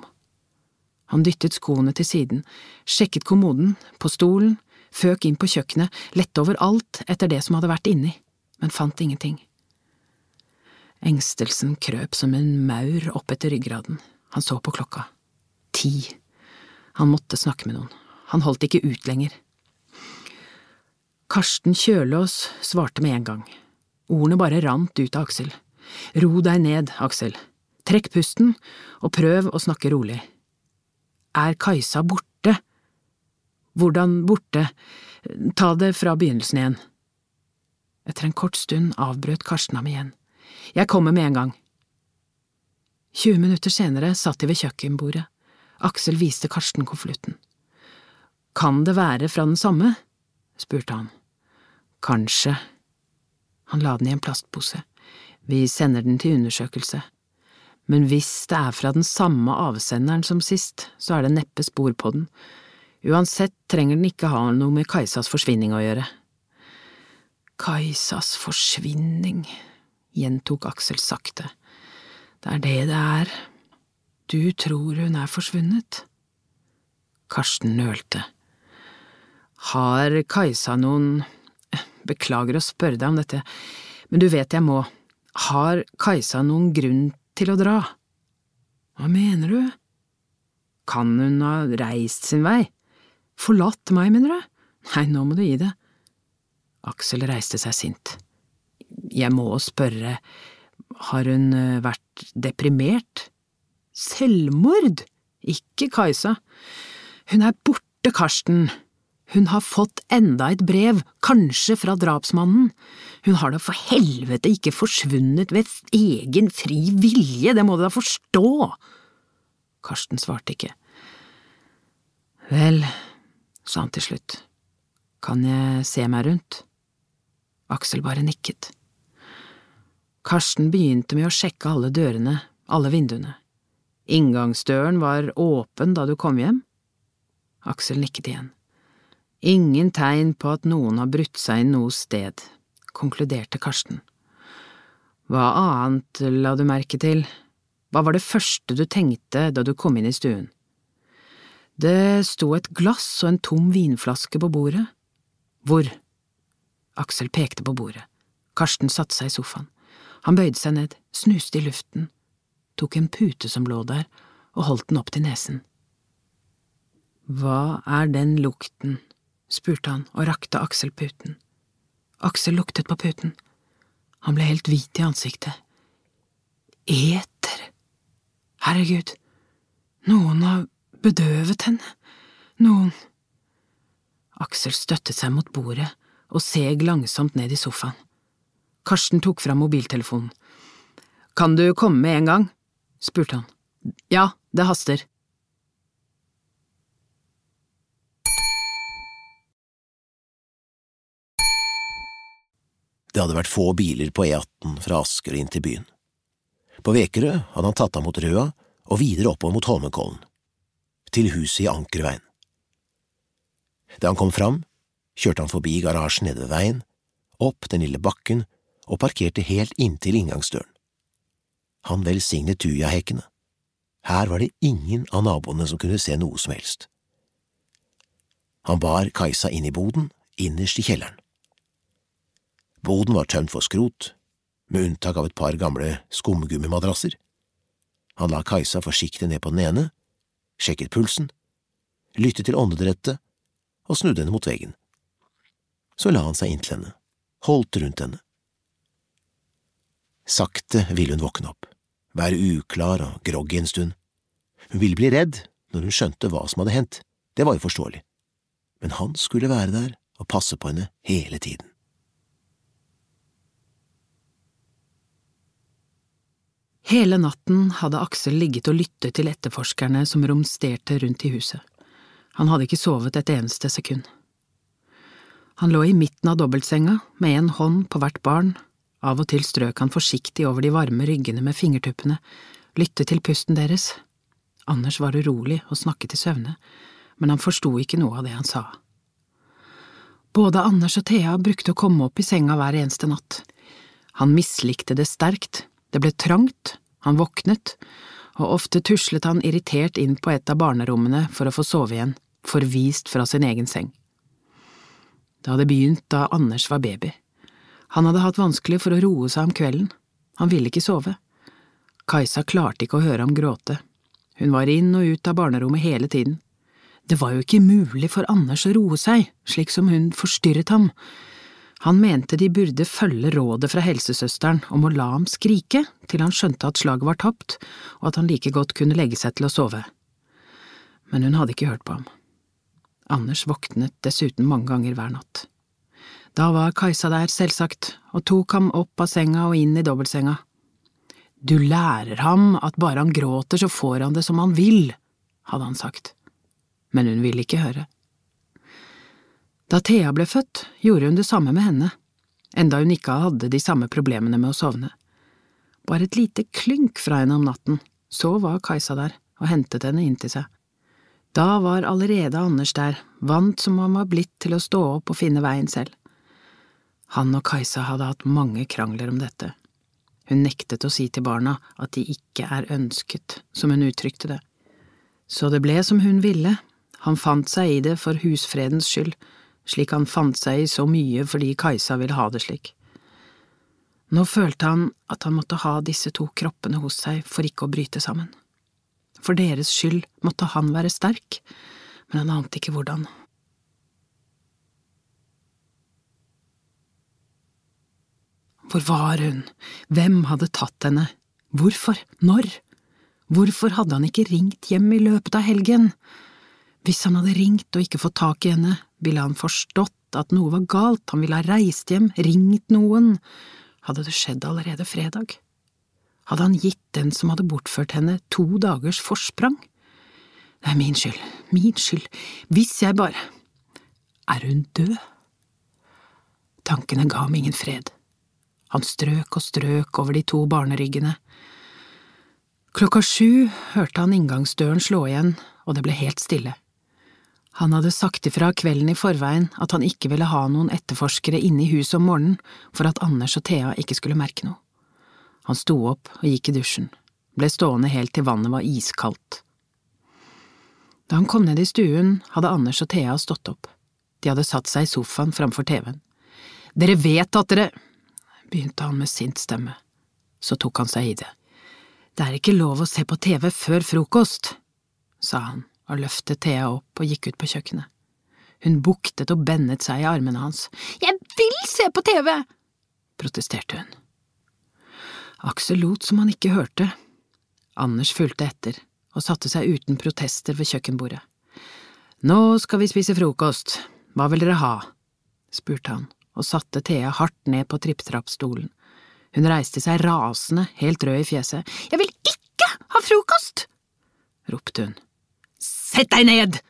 Han dyttet skoene til siden, sjekket kommoden, på stolen, føk inn på kjøkkenet, lette over alt etter det som hadde vært inni, men fant ingenting. Engstelsen krøp som en maur opp etter ryggraden, han så på klokka. Ti. Han måtte snakke med noen, han holdt ikke ut lenger. Karsten Kjølås svarte med en gang. Ordene bare rant ut av Aksel. Ro deg ned, Aksel. Trekk pusten, og prøv å snakke rolig. Er Kajsa borte? Hvordan borte? Ta det fra begynnelsen igjen. Etter en kort stund avbrøt Karsten ham igjen. Jeg kommer med en gang. 20 minutter senere satt de ved kjøkkenbordet. Aksel viste Karsten konvolutten. Kan det være fra den samme? spurte han. Kanskje. Han la den i en plastpose. Vi sender den til undersøkelse. Men hvis det er fra den samme avsenderen som sist, så er det neppe spor på den. Uansett trenger den ikke ha noe med Kajsas forsvinning å gjøre. Kajsas forsvinning, gjentok Aksel sakte. Det er det det er. Du tror hun er forsvunnet? Karsten nølte. Har Kajsa noen… Beklager å spørre deg om dette, men du vet jeg må. Har Kajsa noen grunn til å dra? Hva mener du? Kan hun ha reist sin vei? Forlatt meg, mener du? Nei, nå må du gi det. Aksel reiste seg sint. Jeg må spørre, har hun eh, vært deprimert? Selvmord? Ikke Kajsa. Hun er borte, Karsten. Hun har fått enda et brev, kanskje fra drapsmannen. Hun har da for helvete ikke forsvunnet ved egen fri vilje, det må du da forstå! Karsten svarte ikke. Vel, sa han til slutt, kan jeg se meg rundt? Aksel bare nikket. Karsten begynte med å sjekke alle dørene, alle vinduene. Inngangsdøren var åpen da du kom hjem? Aksel nikket igjen. Ingen tegn på at noen har brutt seg inn noe sted, konkluderte Karsten. Hva annet la du merke til? Hva var det første du tenkte da du kom inn i stuen? Det sto et glass og en tom vinflaske på bordet. Hvor? Aksel pekte på bordet. Karsten satte seg i sofaen. Han bøyde seg ned, snuste i luften, tok en pute som lå der, og holdt den opp til nesen. Hva er den lukten? spurte han og rakte Aksel puten. Aksel luktet på puten. Han ble helt hvit i ansiktet. Eter! Herregud, noen har bedøvet henne, noen… Aksel støttet seg mot bordet og seg langsomt ned i sofaen. Karsten tok fram mobiltelefonen. Kan du komme med en gang? Spurte han. Ja, det haster. Det hadde vært få biler på E18 fra Asker inn til byen. På Vekerø hadde han tatt av mot Røa og videre oppover mot Holmenkollen, til huset i Ankerveien. Da han kom fram, kjørte han forbi garasjen nede ved veien, opp den lille bakken og parkerte helt inntil inngangsdøren. Han velsignet tujahekkene. Her var det ingen av naboene som kunne se noe som helst. Han bar Kajsa inn i boden, innerst i kjelleren. Boden var tømt for skrot, med unntak av et par gamle skumgummimadrasser. Han la Kajsa forsiktig ned på den ene, sjekket pulsen, lyttet til åndedrettet og snudde henne mot veggen. Så la han seg inntil henne, holdt rundt henne. Sakte ville hun våkne opp, være uklar og groggy en stund. Hun ville bli redd når hun skjønte hva som hadde hendt, det var jo forståelig, men han skulle være der og passe på henne hele tiden. Hele natten hadde Aksel ligget og lyttet til etterforskerne som romsterte rundt i huset. Han hadde ikke sovet et eneste sekund. Han lå i midten av dobbeltsenga med en hånd på hvert barn, av og til strøk han forsiktig over de varme ryggene med fingertuppene, lyttet til pusten deres. Anders var urolig og snakket i søvne, men han forsto ikke noe av det han sa. Både Anders og Thea brukte å komme opp i senga hver eneste natt. Han mislikte det sterkt, det ble trangt, han våknet, og ofte tuslet han irritert inn på et av barnerommene for å få sove igjen, forvist fra sin egen seng. Det hadde begynt da Anders var baby. Han hadde hatt vanskelig for å roe seg om kvelden, han ville ikke sove. Kajsa klarte ikke å høre ham gråte, hun var inn og ut av barnerommet hele tiden. Det var jo ikke mulig for Anders å roe seg, slik som hun forstyrret ham. Han mente de burde følge rådet fra helsesøsteren om å la ham skrike til han skjønte at slaget var tapt, og at han like godt kunne legge seg til å sove. Men hun hadde ikke hørt på ham. Anders våknet dessuten mange ganger hver natt. Da var Kajsa der, selvsagt, og tok ham opp av senga og inn i dobbeltsenga. Du lærer ham at bare han gråter så får han det som han vil, hadde han sagt, men hun ville ikke høre. Da Thea ble født, gjorde hun det samme med henne, enda hun ikke hadde de samme problemene med å sovne. Bare et lite klynk fra henne om natten, så var Kajsa der og hentet henne inn til seg. Da var allerede Anders der, vant som han var blitt til å stå opp og finne veien selv. Han og Kajsa hadde hatt mange krangler om dette, hun nektet å si til barna at de ikke er ønsket, som hun uttrykte det. Så det ble som hun ville, han fant seg i det for husfredens skyld, slik han fant seg i så mye fordi Kajsa ville ha det slik. Nå følte han at han måtte ha disse to kroppene hos seg for ikke å bryte sammen. For deres skyld måtte han være sterk, men han ante ikke hvordan. Hvor var hun? Hvem hadde tatt henne? Hvorfor? Når? Hvorfor hadde han ikke ringt hjem i løpet av helgen? Hvis han hadde ringt og ikke fått tak i henne, ville han forstått at noe var galt, han ville ha reist hjem, ringt noen. Hadde det skjedd allerede fredag? Hadde han gitt den som hadde bortført henne, to dagers forsprang? Det er min skyld, min skyld, hvis jeg bare… Er hun død? Tankene ga ham ingen fred. Han strøk og strøk over de to barneryggene. Klokka sju hørte han inngangsdøren slå igjen, og det ble helt stille. Han hadde sagt ifra kvelden i forveien at han ikke ville ha noen etterforskere inne i huset om morgenen for at Anders og Thea ikke skulle merke noe. Han sto opp og gikk i dusjen, ble stående helt til vannet var iskaldt. Da han kom ned i stuen, hadde Anders og Thea stått opp. De hadde satt seg i sofaen framfor TV-en. Dere vet at dere… begynte han med sint stemme. Så tok han seg i det. Det er ikke lov å se på TV før frokost, sa han og løftet Thea opp og gikk ut på kjøkkenet. Hun buktet og bennet seg i armene hans. Jeg vil se på TV! protesterte hun. Aksel lot som han ikke hørte. Anders fulgte etter og satte seg uten protester ved kjøkkenbordet. Nå skal vi spise frokost, hva vil dere ha? spurte han og satte Thea hardt ned på tripptrappstolen. Hun reiste seg rasende, helt rød i fjeset. Jeg vil ikke ha frokost! ropte hun. Sett deg ned!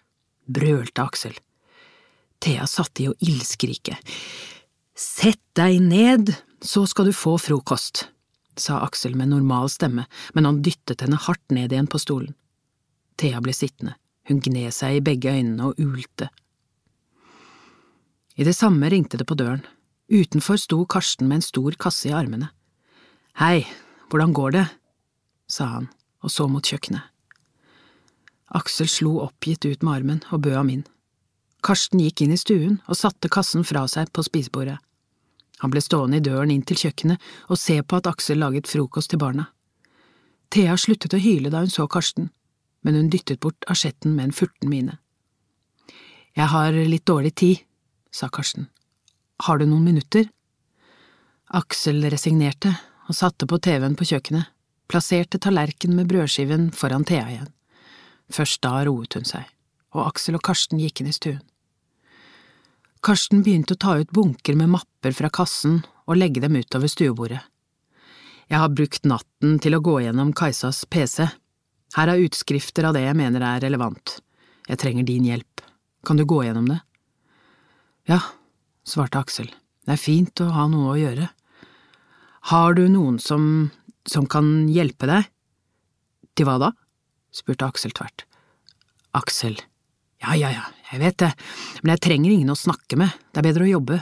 brølte Aksel. Thea satte i å ildskrike. Sett deg ned, så skal du få frokost, sa Aksel med normal stemme, men han dyttet henne hardt ned igjen på stolen. Thea ble sittende, hun gned seg i begge øynene og ulte. I det samme ringte det på døren. Utenfor sto Karsten med en stor kasse i armene. Hei, hvordan går det? sa han og så mot kjøkkenet. Aksel slo oppgitt ut med armen og bød ham inn. Karsten gikk inn i stuen og satte kassen fra seg på spisebordet. Han ble stående i døren inn til kjøkkenet og se på at Aksel laget frokost til barna. Thea sluttet å hyle da hun så Karsten. men hun dyttet bort asjetten med en furten mine. Jeg har litt dårlig tid, sa Karsten. Har du noen minutter? Aksel resignerte og satte på TV-en på kjøkkenet, plasserte tallerken med brødskiven foran Thea igjen. Først da roet hun seg, og Aksel og Karsten gikk inn i stuen. Karsten begynte å ta ut bunker med mapper fra kassen og legge dem utover stuebordet. Jeg har brukt natten til å gå gjennom Kajsas PC. Her er utskrifter av det jeg mener er relevant. Jeg trenger din hjelp. Kan du gå gjennom det? Ja, svarte Aksel. Det er fint å ha noe å gjøre. Har du noen som… som kan hjelpe deg? Til hva da? spurte Aksel tvert. Aksel, ja, ja, ja, jeg vet det, men jeg trenger ingen å snakke med, det er bedre å jobbe,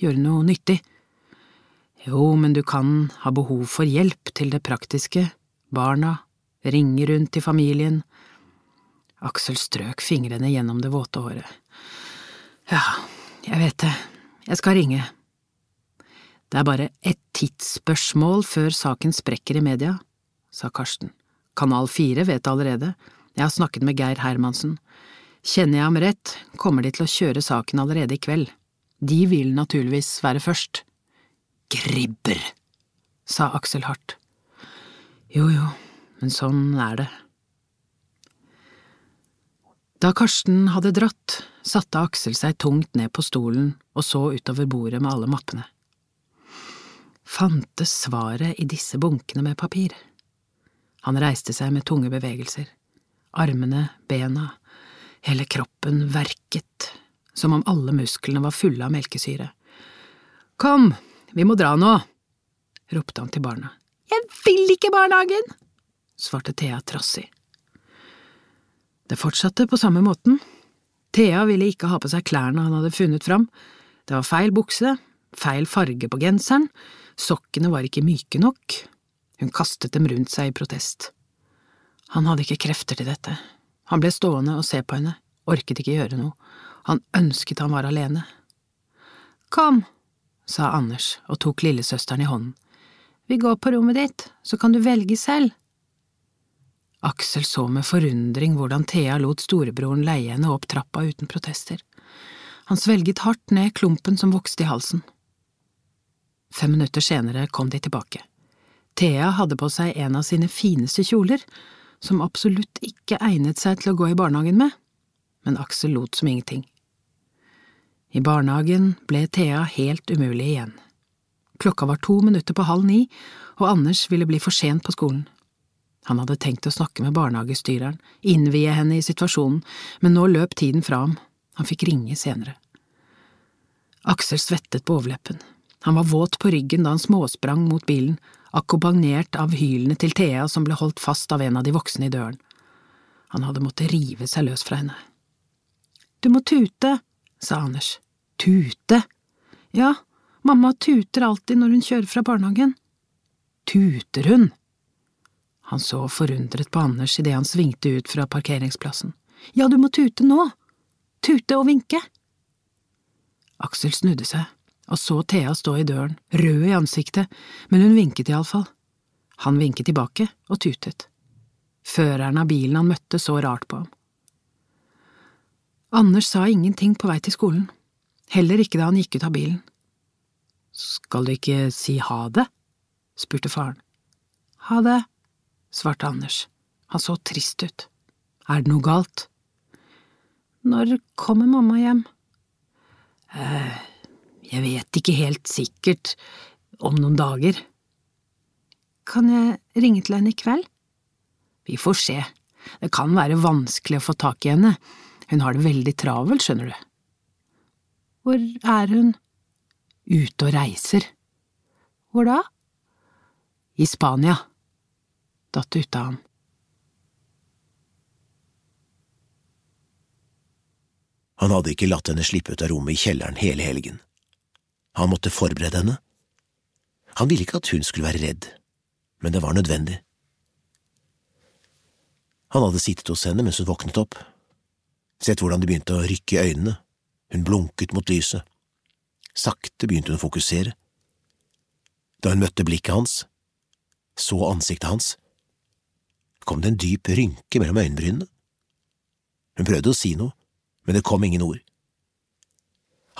gjøre noe nyttig. Jo, men du kan ha behov for hjelp til det praktiske, barna, ringe rundt til familien. Aksel strøk fingrene gjennom det våte håret. Ja, jeg vet det, jeg skal ringe. Det er bare et tidsspørsmål før saken sprekker i media, sa Karsten. Kanal 4 vet allerede, jeg har snakket med Geir Hermansen. Kjenner jeg ham rett, kommer de til å kjøre saken allerede i kveld. De vil naturligvis være først. Gribber, sa Aksel hardt. Jo jo, men sånn er det. Da Karsten hadde dratt, satte Aksel seg tungt ned på stolen og så utover bordet med alle mappene. Fantes svaret i disse bunkene med papir? Han reiste seg med tunge bevegelser. Armene, bena, hele kroppen verket, som om alle musklene var fulle av melkesyre. Kom, vi må dra nå, ropte han til barna. Jeg vil ikke barnehagen, svarte Thea trassig. Det fortsatte på samme måten. Thea ville ikke ha på seg klærne han hadde funnet fram. Det var feil bukse, feil farge på genseren, sokkene var ikke myke nok. Hun kastet dem rundt seg i protest. Han hadde ikke krefter til dette. Han ble stående og se på henne, orket ikke gjøre noe. Han ønsket han var alene. Kom, sa Anders og tok lillesøsteren i hånden. Vi går på rommet ditt, så kan du velge selv. Aksel så med forundring hvordan Thea lot storebroren leie henne opp trappa uten protester. Han svelget hardt ned klumpen som vokste i halsen. Fem minutter senere kom de tilbake. Thea hadde på seg en av sine fineste kjoler, som absolutt ikke egnet seg til å gå i barnehagen med, men Aksel lot som ingenting. I barnehagen ble Thea helt umulig igjen. Klokka var to minutter på halv ni, og Anders ville bli for sent på skolen. Han hadde tenkt å snakke med barnehagestyreren, innvie henne i situasjonen, men nå løp tiden fra ham, han fikk ringe senere. Aksel svettet på overleppen. Han var våt på ryggen da han småsprang mot bilen, akkompagnert av hylene til Thea som ble holdt fast av en av de voksne i døren. Han hadde måttet rive seg løs fra henne. Du må tute, sa Anders. Tute? Ja, mamma tuter alltid når hun kjører fra barnehagen. Tuter hun? Han så forundret på Anders idet han svingte ut fra parkeringsplassen. Ja, du må tute nå! Tute og vinke! Aksel snudde seg og så Thea stå i døren, rød i ansiktet, men hun vinket iallfall. Han vinket tilbake og tutet. Føreren av bilen han møtte så rart på ham. Anders sa ingenting på vei til skolen, heller ikke da han gikk ut av bilen. Skal du ikke si ha det? spurte faren. Ha det, svarte Anders. Han så trist ut. Er det noe galt? Når kommer mamma hjem? Eh, jeg vet ikke helt sikkert, om noen dager. Kan jeg ringe til henne i kveld? Vi får se, det kan være vanskelig å få tak i henne, hun har det veldig travelt, skjønner du. Hvor er hun? Ute og reiser. Hvor da? I Spania datt ut av ham. Han hadde ikke latt henne slippe ut av rommet i kjelleren hele helgen. Han måtte forberede henne. Han ville ikke at hun skulle være redd, men det var nødvendig. Han hadde sittet hos henne mens hun våknet opp, sett hvordan det begynte å rykke i øynene, hun blunket mot lyset. Sakte begynte hun å fokusere. Da hun møtte blikket hans, så ansiktet hans, kom det en dyp rynke mellom øyenbrynene. Hun prøvde å si noe, men det kom ingen ord.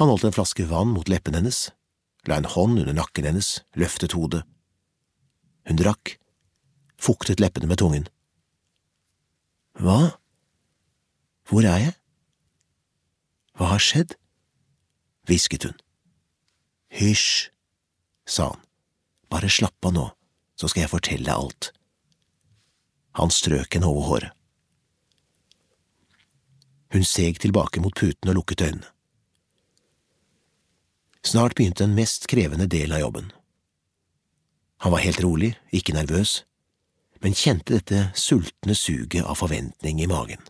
Han holdt en flaske vann mot leppene hennes, la en hånd under nakken hennes, løftet hodet. Hun drakk, fuktet leppene med tungen. Hva? Hvor er jeg? Hva har skjedd? hvisket hun. Hysj, sa han, bare slapp av nå, så skal jeg fortelle deg alt. Han strøk henne over håret. Hun seg tilbake mot puten og lukket øynene. Snart begynte den mest krevende delen av jobben. Han var helt rolig, ikke nervøs, men kjente dette sultne suget av forventning i magen.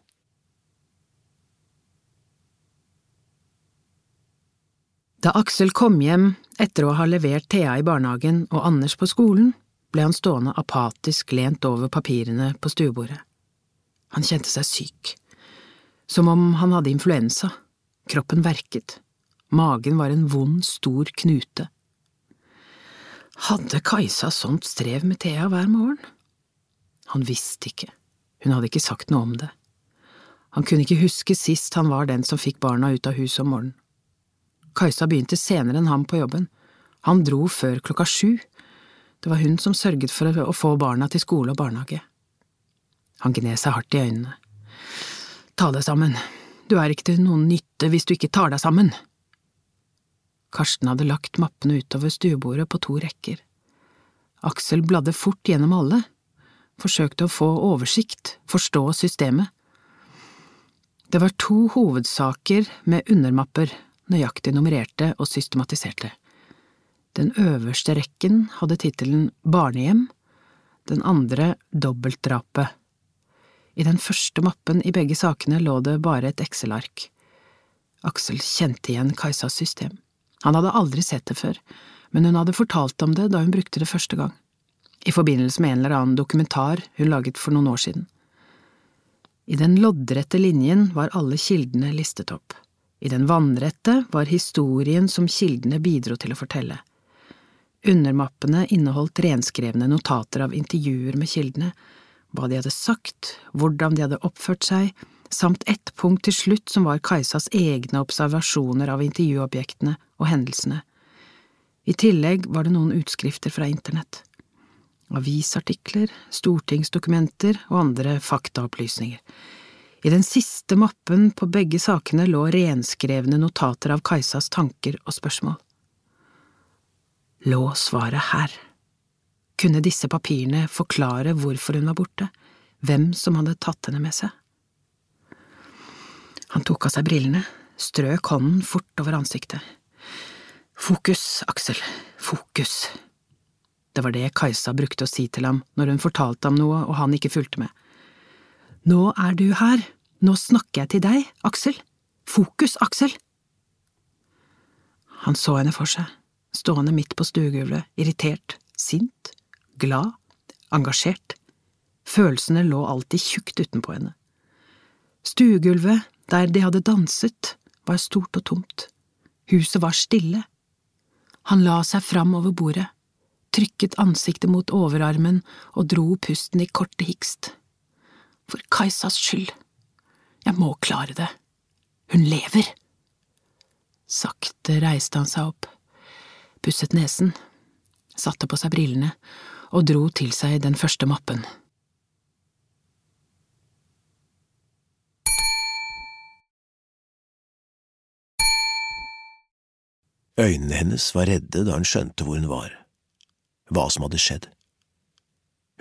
Da Aksel kom hjem etter å ha levert Thea i barnehagen og Anders på skolen, ble han stående apatisk lent over papirene på stuebordet. Han kjente seg syk, som om han hadde influensa, kroppen verket, magen var en vond, stor knute. Hadde Kajsa sånt strev med Thea hver morgen? Han visste ikke, hun hadde ikke sagt noe om det. Han kunne ikke huske sist han var den som fikk barna ut av huset om morgenen. Kajsa begynte senere enn ham på jobben, han dro før klokka sju, det var hun som sørget for å få barna til skole og barnehage. Han gned seg hardt i øynene. Ta deg sammen, du er ikke til noen nytte hvis du ikke tar deg sammen. Karsten hadde lagt mappene utover stuebordet på to rekker. Aksel bladde fort gjennom alle, forsøkte å få oversikt, forstå systemet. Det var to hovedsaker med undermapper, nøyaktig nummererte og systematiserte. Den øverste rekken hadde tittelen Barnehjem, den andre Dobbeltdrapet. I den første mappen i begge sakene lå det bare et Excel-ark. Aksel kjente igjen Kajsas system. Han hadde aldri sett det før, men hun hadde fortalt om det da hun brukte det første gang i forbindelse med en eller annen dokumentar hun laget for noen år siden. I den loddrette linjen var alle kildene listet opp. I den vannrette var historien som kildene bidro til å fortelle. Undermappene inneholdt renskrevne notater av intervjuer med kildene, hva de hadde sagt, hvordan de hadde oppført seg, samt ett punkt til slutt som var Kajsas egne observasjoner av intervjuobjektene og hendelsene. I tillegg var det noen utskrifter fra internett avisartikler, stortingsdokumenter og andre faktaopplysninger. I den siste mappen på begge sakene lå renskrevne notater av Kajsas tanker og spørsmål. Lå svaret her? Kunne disse papirene forklare hvorfor hun var borte, hvem som hadde tatt henne med seg? Han tok av seg brillene, strøk hånden fort over ansiktet. Fokus, Aksel, fokus. Det var det Kajsa brukte å si til ham når hun fortalte ham noe og han ikke fulgte med. Nå er du her, nå snakker jeg til deg, Aksel. Fokus, Aksel! Han så henne for seg, stående midt på stuegulvet, irritert, sint, glad, engasjert. Følelsene lå alltid tjukt utenpå henne. Stuegulvet, der de hadde danset, var stort og tomt. Huset var stille. Han la seg fram over bordet, trykket ansiktet mot overarmen og dro pusten i korte hikst. For Kajsas skyld. Jeg må klare det. Hun lever. Sakte reiste han seg opp, pusset nesen, satte på seg brillene og dro til seg den første mappen. Øynene hennes var redde da hun skjønte hvor hun var hva som hadde skjedd.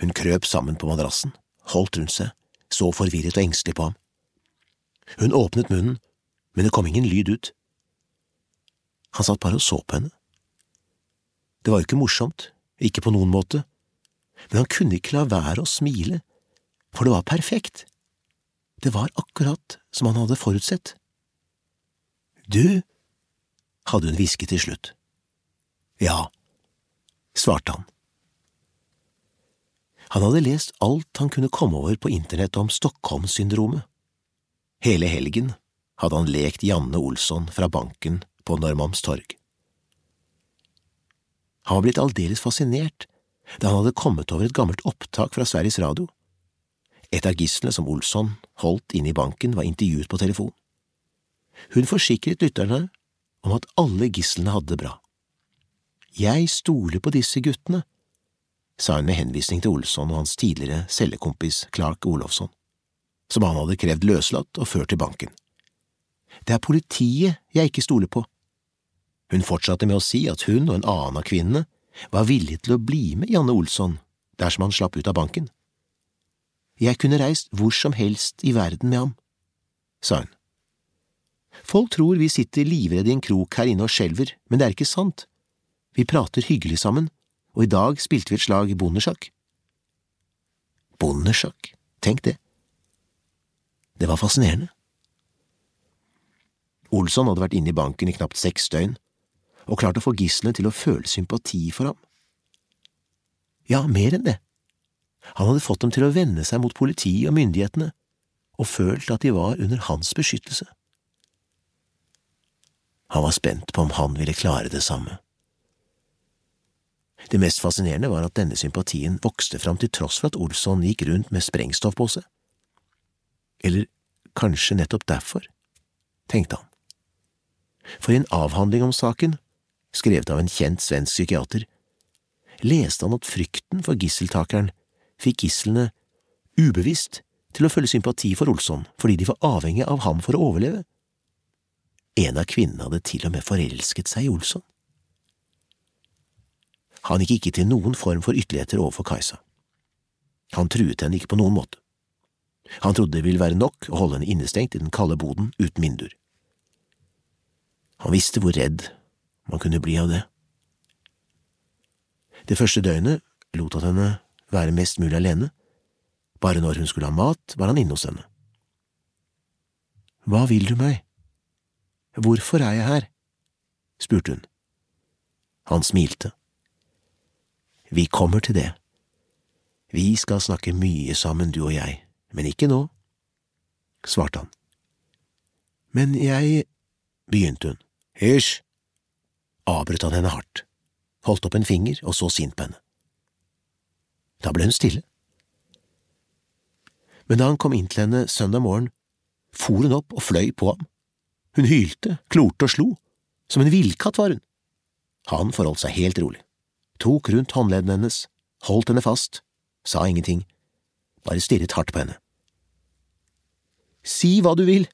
Hun krøp sammen på madrassen, holdt rundt seg, så forvirret og engstelig på ham. Hun åpnet munnen, men det kom ingen lyd ut. Han satt bare og så på henne. Det var jo ikke morsomt, ikke på noen måte, men han kunne ikke la være å smile, for det var perfekt. Det var akkurat som han hadde forutsett. Du, hadde hun hvisket til slutt. Ja, svarte han. Han hadde lest alt han kunne komme over på internett om Stockholm-syndromet. Hele helgen hadde han lekt Janne Olsson fra banken på Norrmalmstorg. Han var blitt aldeles fascinert da han hadde kommet over et gammelt opptak fra Sveriges Radio. Et av gislene som Olsson holdt inne i banken, var intervjuet på telefon. Hun forsikret lytterne om at alle gislene hadde det bra. Jeg stoler på disse guttene, sa hun med henvisning til Olsson og hans tidligere cellekompis Clark Olofsson, som han hadde krevd løslatt og ført til banken. Det er politiet jeg ikke stoler på. Hun fortsatte med å si at hun og en annen av kvinnene var villige til å bli med Janne Olsson dersom han slapp ut av banken. Jeg kunne reist hvor som helst i verden med ham, sa hun. Folk tror vi sitter livredde i en krok her inne og skjelver, men det er ikke sant. Vi prater hyggelig sammen, og i dag spilte vi et slag bondesjakk. Bondesjakk, tenk det. Det var fascinerende. Olsson hadde vært inne i banken i knapt seks døgn, og klart å få gislene til å føle sympati for ham. Ja, mer enn det. Han hadde fått dem til å vende seg mot politiet og myndighetene, og følt at de var under hans beskyttelse. Han var spent på om han ville klare det samme. Det mest fascinerende var at denne sympatien vokste fram til tross for at Olsson gikk rundt med sprengstoff på seg. Eller kanskje nettopp derfor, tenkte han. For i en avhandling om saken, skrevet av en kjent svensk psykiater, leste han at frykten for gisseltakeren fikk gislene ubevisst til å føle sympati for Olsson fordi de var avhengig av ham for å overleve. En av kvinnene hadde til og med forelsket seg i Olsson. Han gikk ikke til noen form for ytterligheter overfor Kajsa. Han truet henne ikke på noen måte. Han trodde det ville være nok å holde henne innestengt i den kalde boden uten vinduer. Han visste hvor redd man kunne bli av det. Det første døgnet lot han henne være mest mulig alene. Bare når hun skulle ha mat, var han inne hos henne. Hva vil du meg? Hvorfor er jeg her? spurte hun. Han smilte. Vi kommer til det. Vi skal snakke mye sammen, du og jeg, men ikke nå, svarte han. Men jeg… begynte hun. Hysj! Avbrøt han henne hardt, holdt opp en finger og så sint på henne. Da ble hun stille. Men da han kom inn til henne søndag morgen, for hun opp og fløy på ham. Hun hylte, klorte og slo, som en villkatt var hun. Han forholdt seg helt rolig, tok rundt håndleddene hennes, holdt henne fast, sa ingenting, bare stirret hardt på henne. Si hva du vil,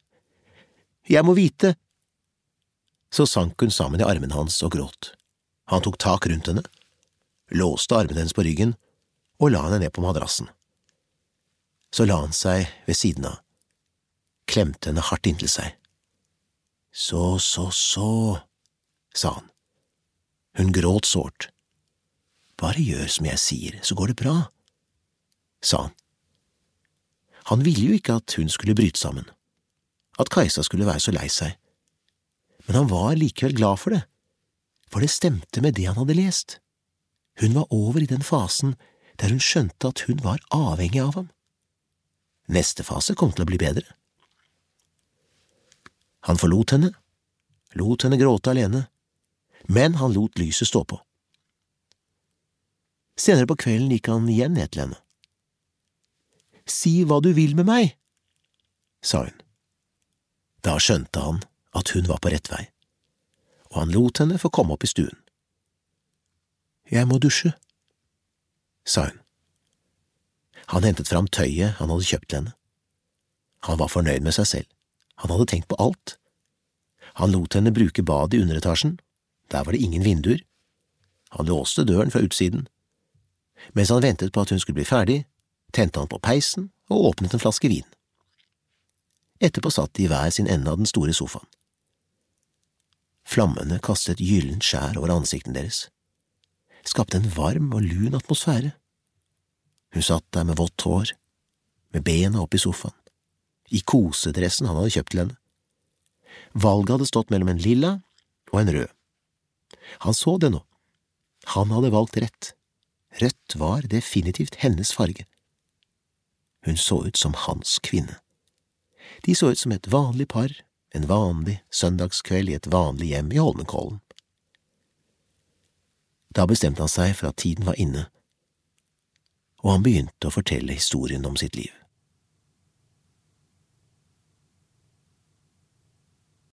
jeg må vite. Så sank hun sammen i armene hans og gråt. Han tok tak rundt henne, låste armene hennes på ryggen og la henne ned på madrassen. Så la han seg ved siden av, klemte henne hardt inntil seg. Så, så, så, sa han. Hun gråt sårt. Bare gjør som jeg sier, så går det bra, sa han. Han ville jo ikke at hun skulle bryte sammen, at Kajsa skulle være så lei seg, men han var likevel glad for det, for det stemte med det han hadde lest. Hun var over i den fasen der hun skjønte at hun var avhengig av ham. Neste fase kom til å bli bedre. Han forlot henne, lot henne gråte alene, men han lot lyset stå på. Senere på kvelden gikk han igjen ned til henne. Si hva du vil med meg, sa hun. Da skjønte han at hun var på rett vei, og han lot henne få komme opp i stuen. Jeg må dusje, sa hun. Han hentet fram tøyet han hadde kjøpt til henne. Han var fornøyd med seg selv, han hadde tenkt på alt. Han lot henne bruke badet i underetasjen, der var det ingen vinduer. Han låste døren fra utsiden. Mens han ventet på at hun skulle bli ferdig, tente han på peisen og åpnet en flaske vin. Etterpå satt de i hver sin ende av den store sofaen. Flammene kastet gyllent skjær over ansiktene deres, skapte en varm og lun atmosfære. Hun satt der med vått hår, med bena opp i sofaen, i kosedressen han hadde kjøpt til henne. Valget hadde stått mellom en lilla og en rød. Han så det nå. Han hadde valgt rett. Rødt var definitivt hennes farge. Hun så ut som hans kvinne. De så ut som et vanlig par, en vanlig søndagskveld i et vanlig hjem i Holmenkollen. Da bestemte han seg for at tiden var inne og han begynte å fortelle historien om sitt liv.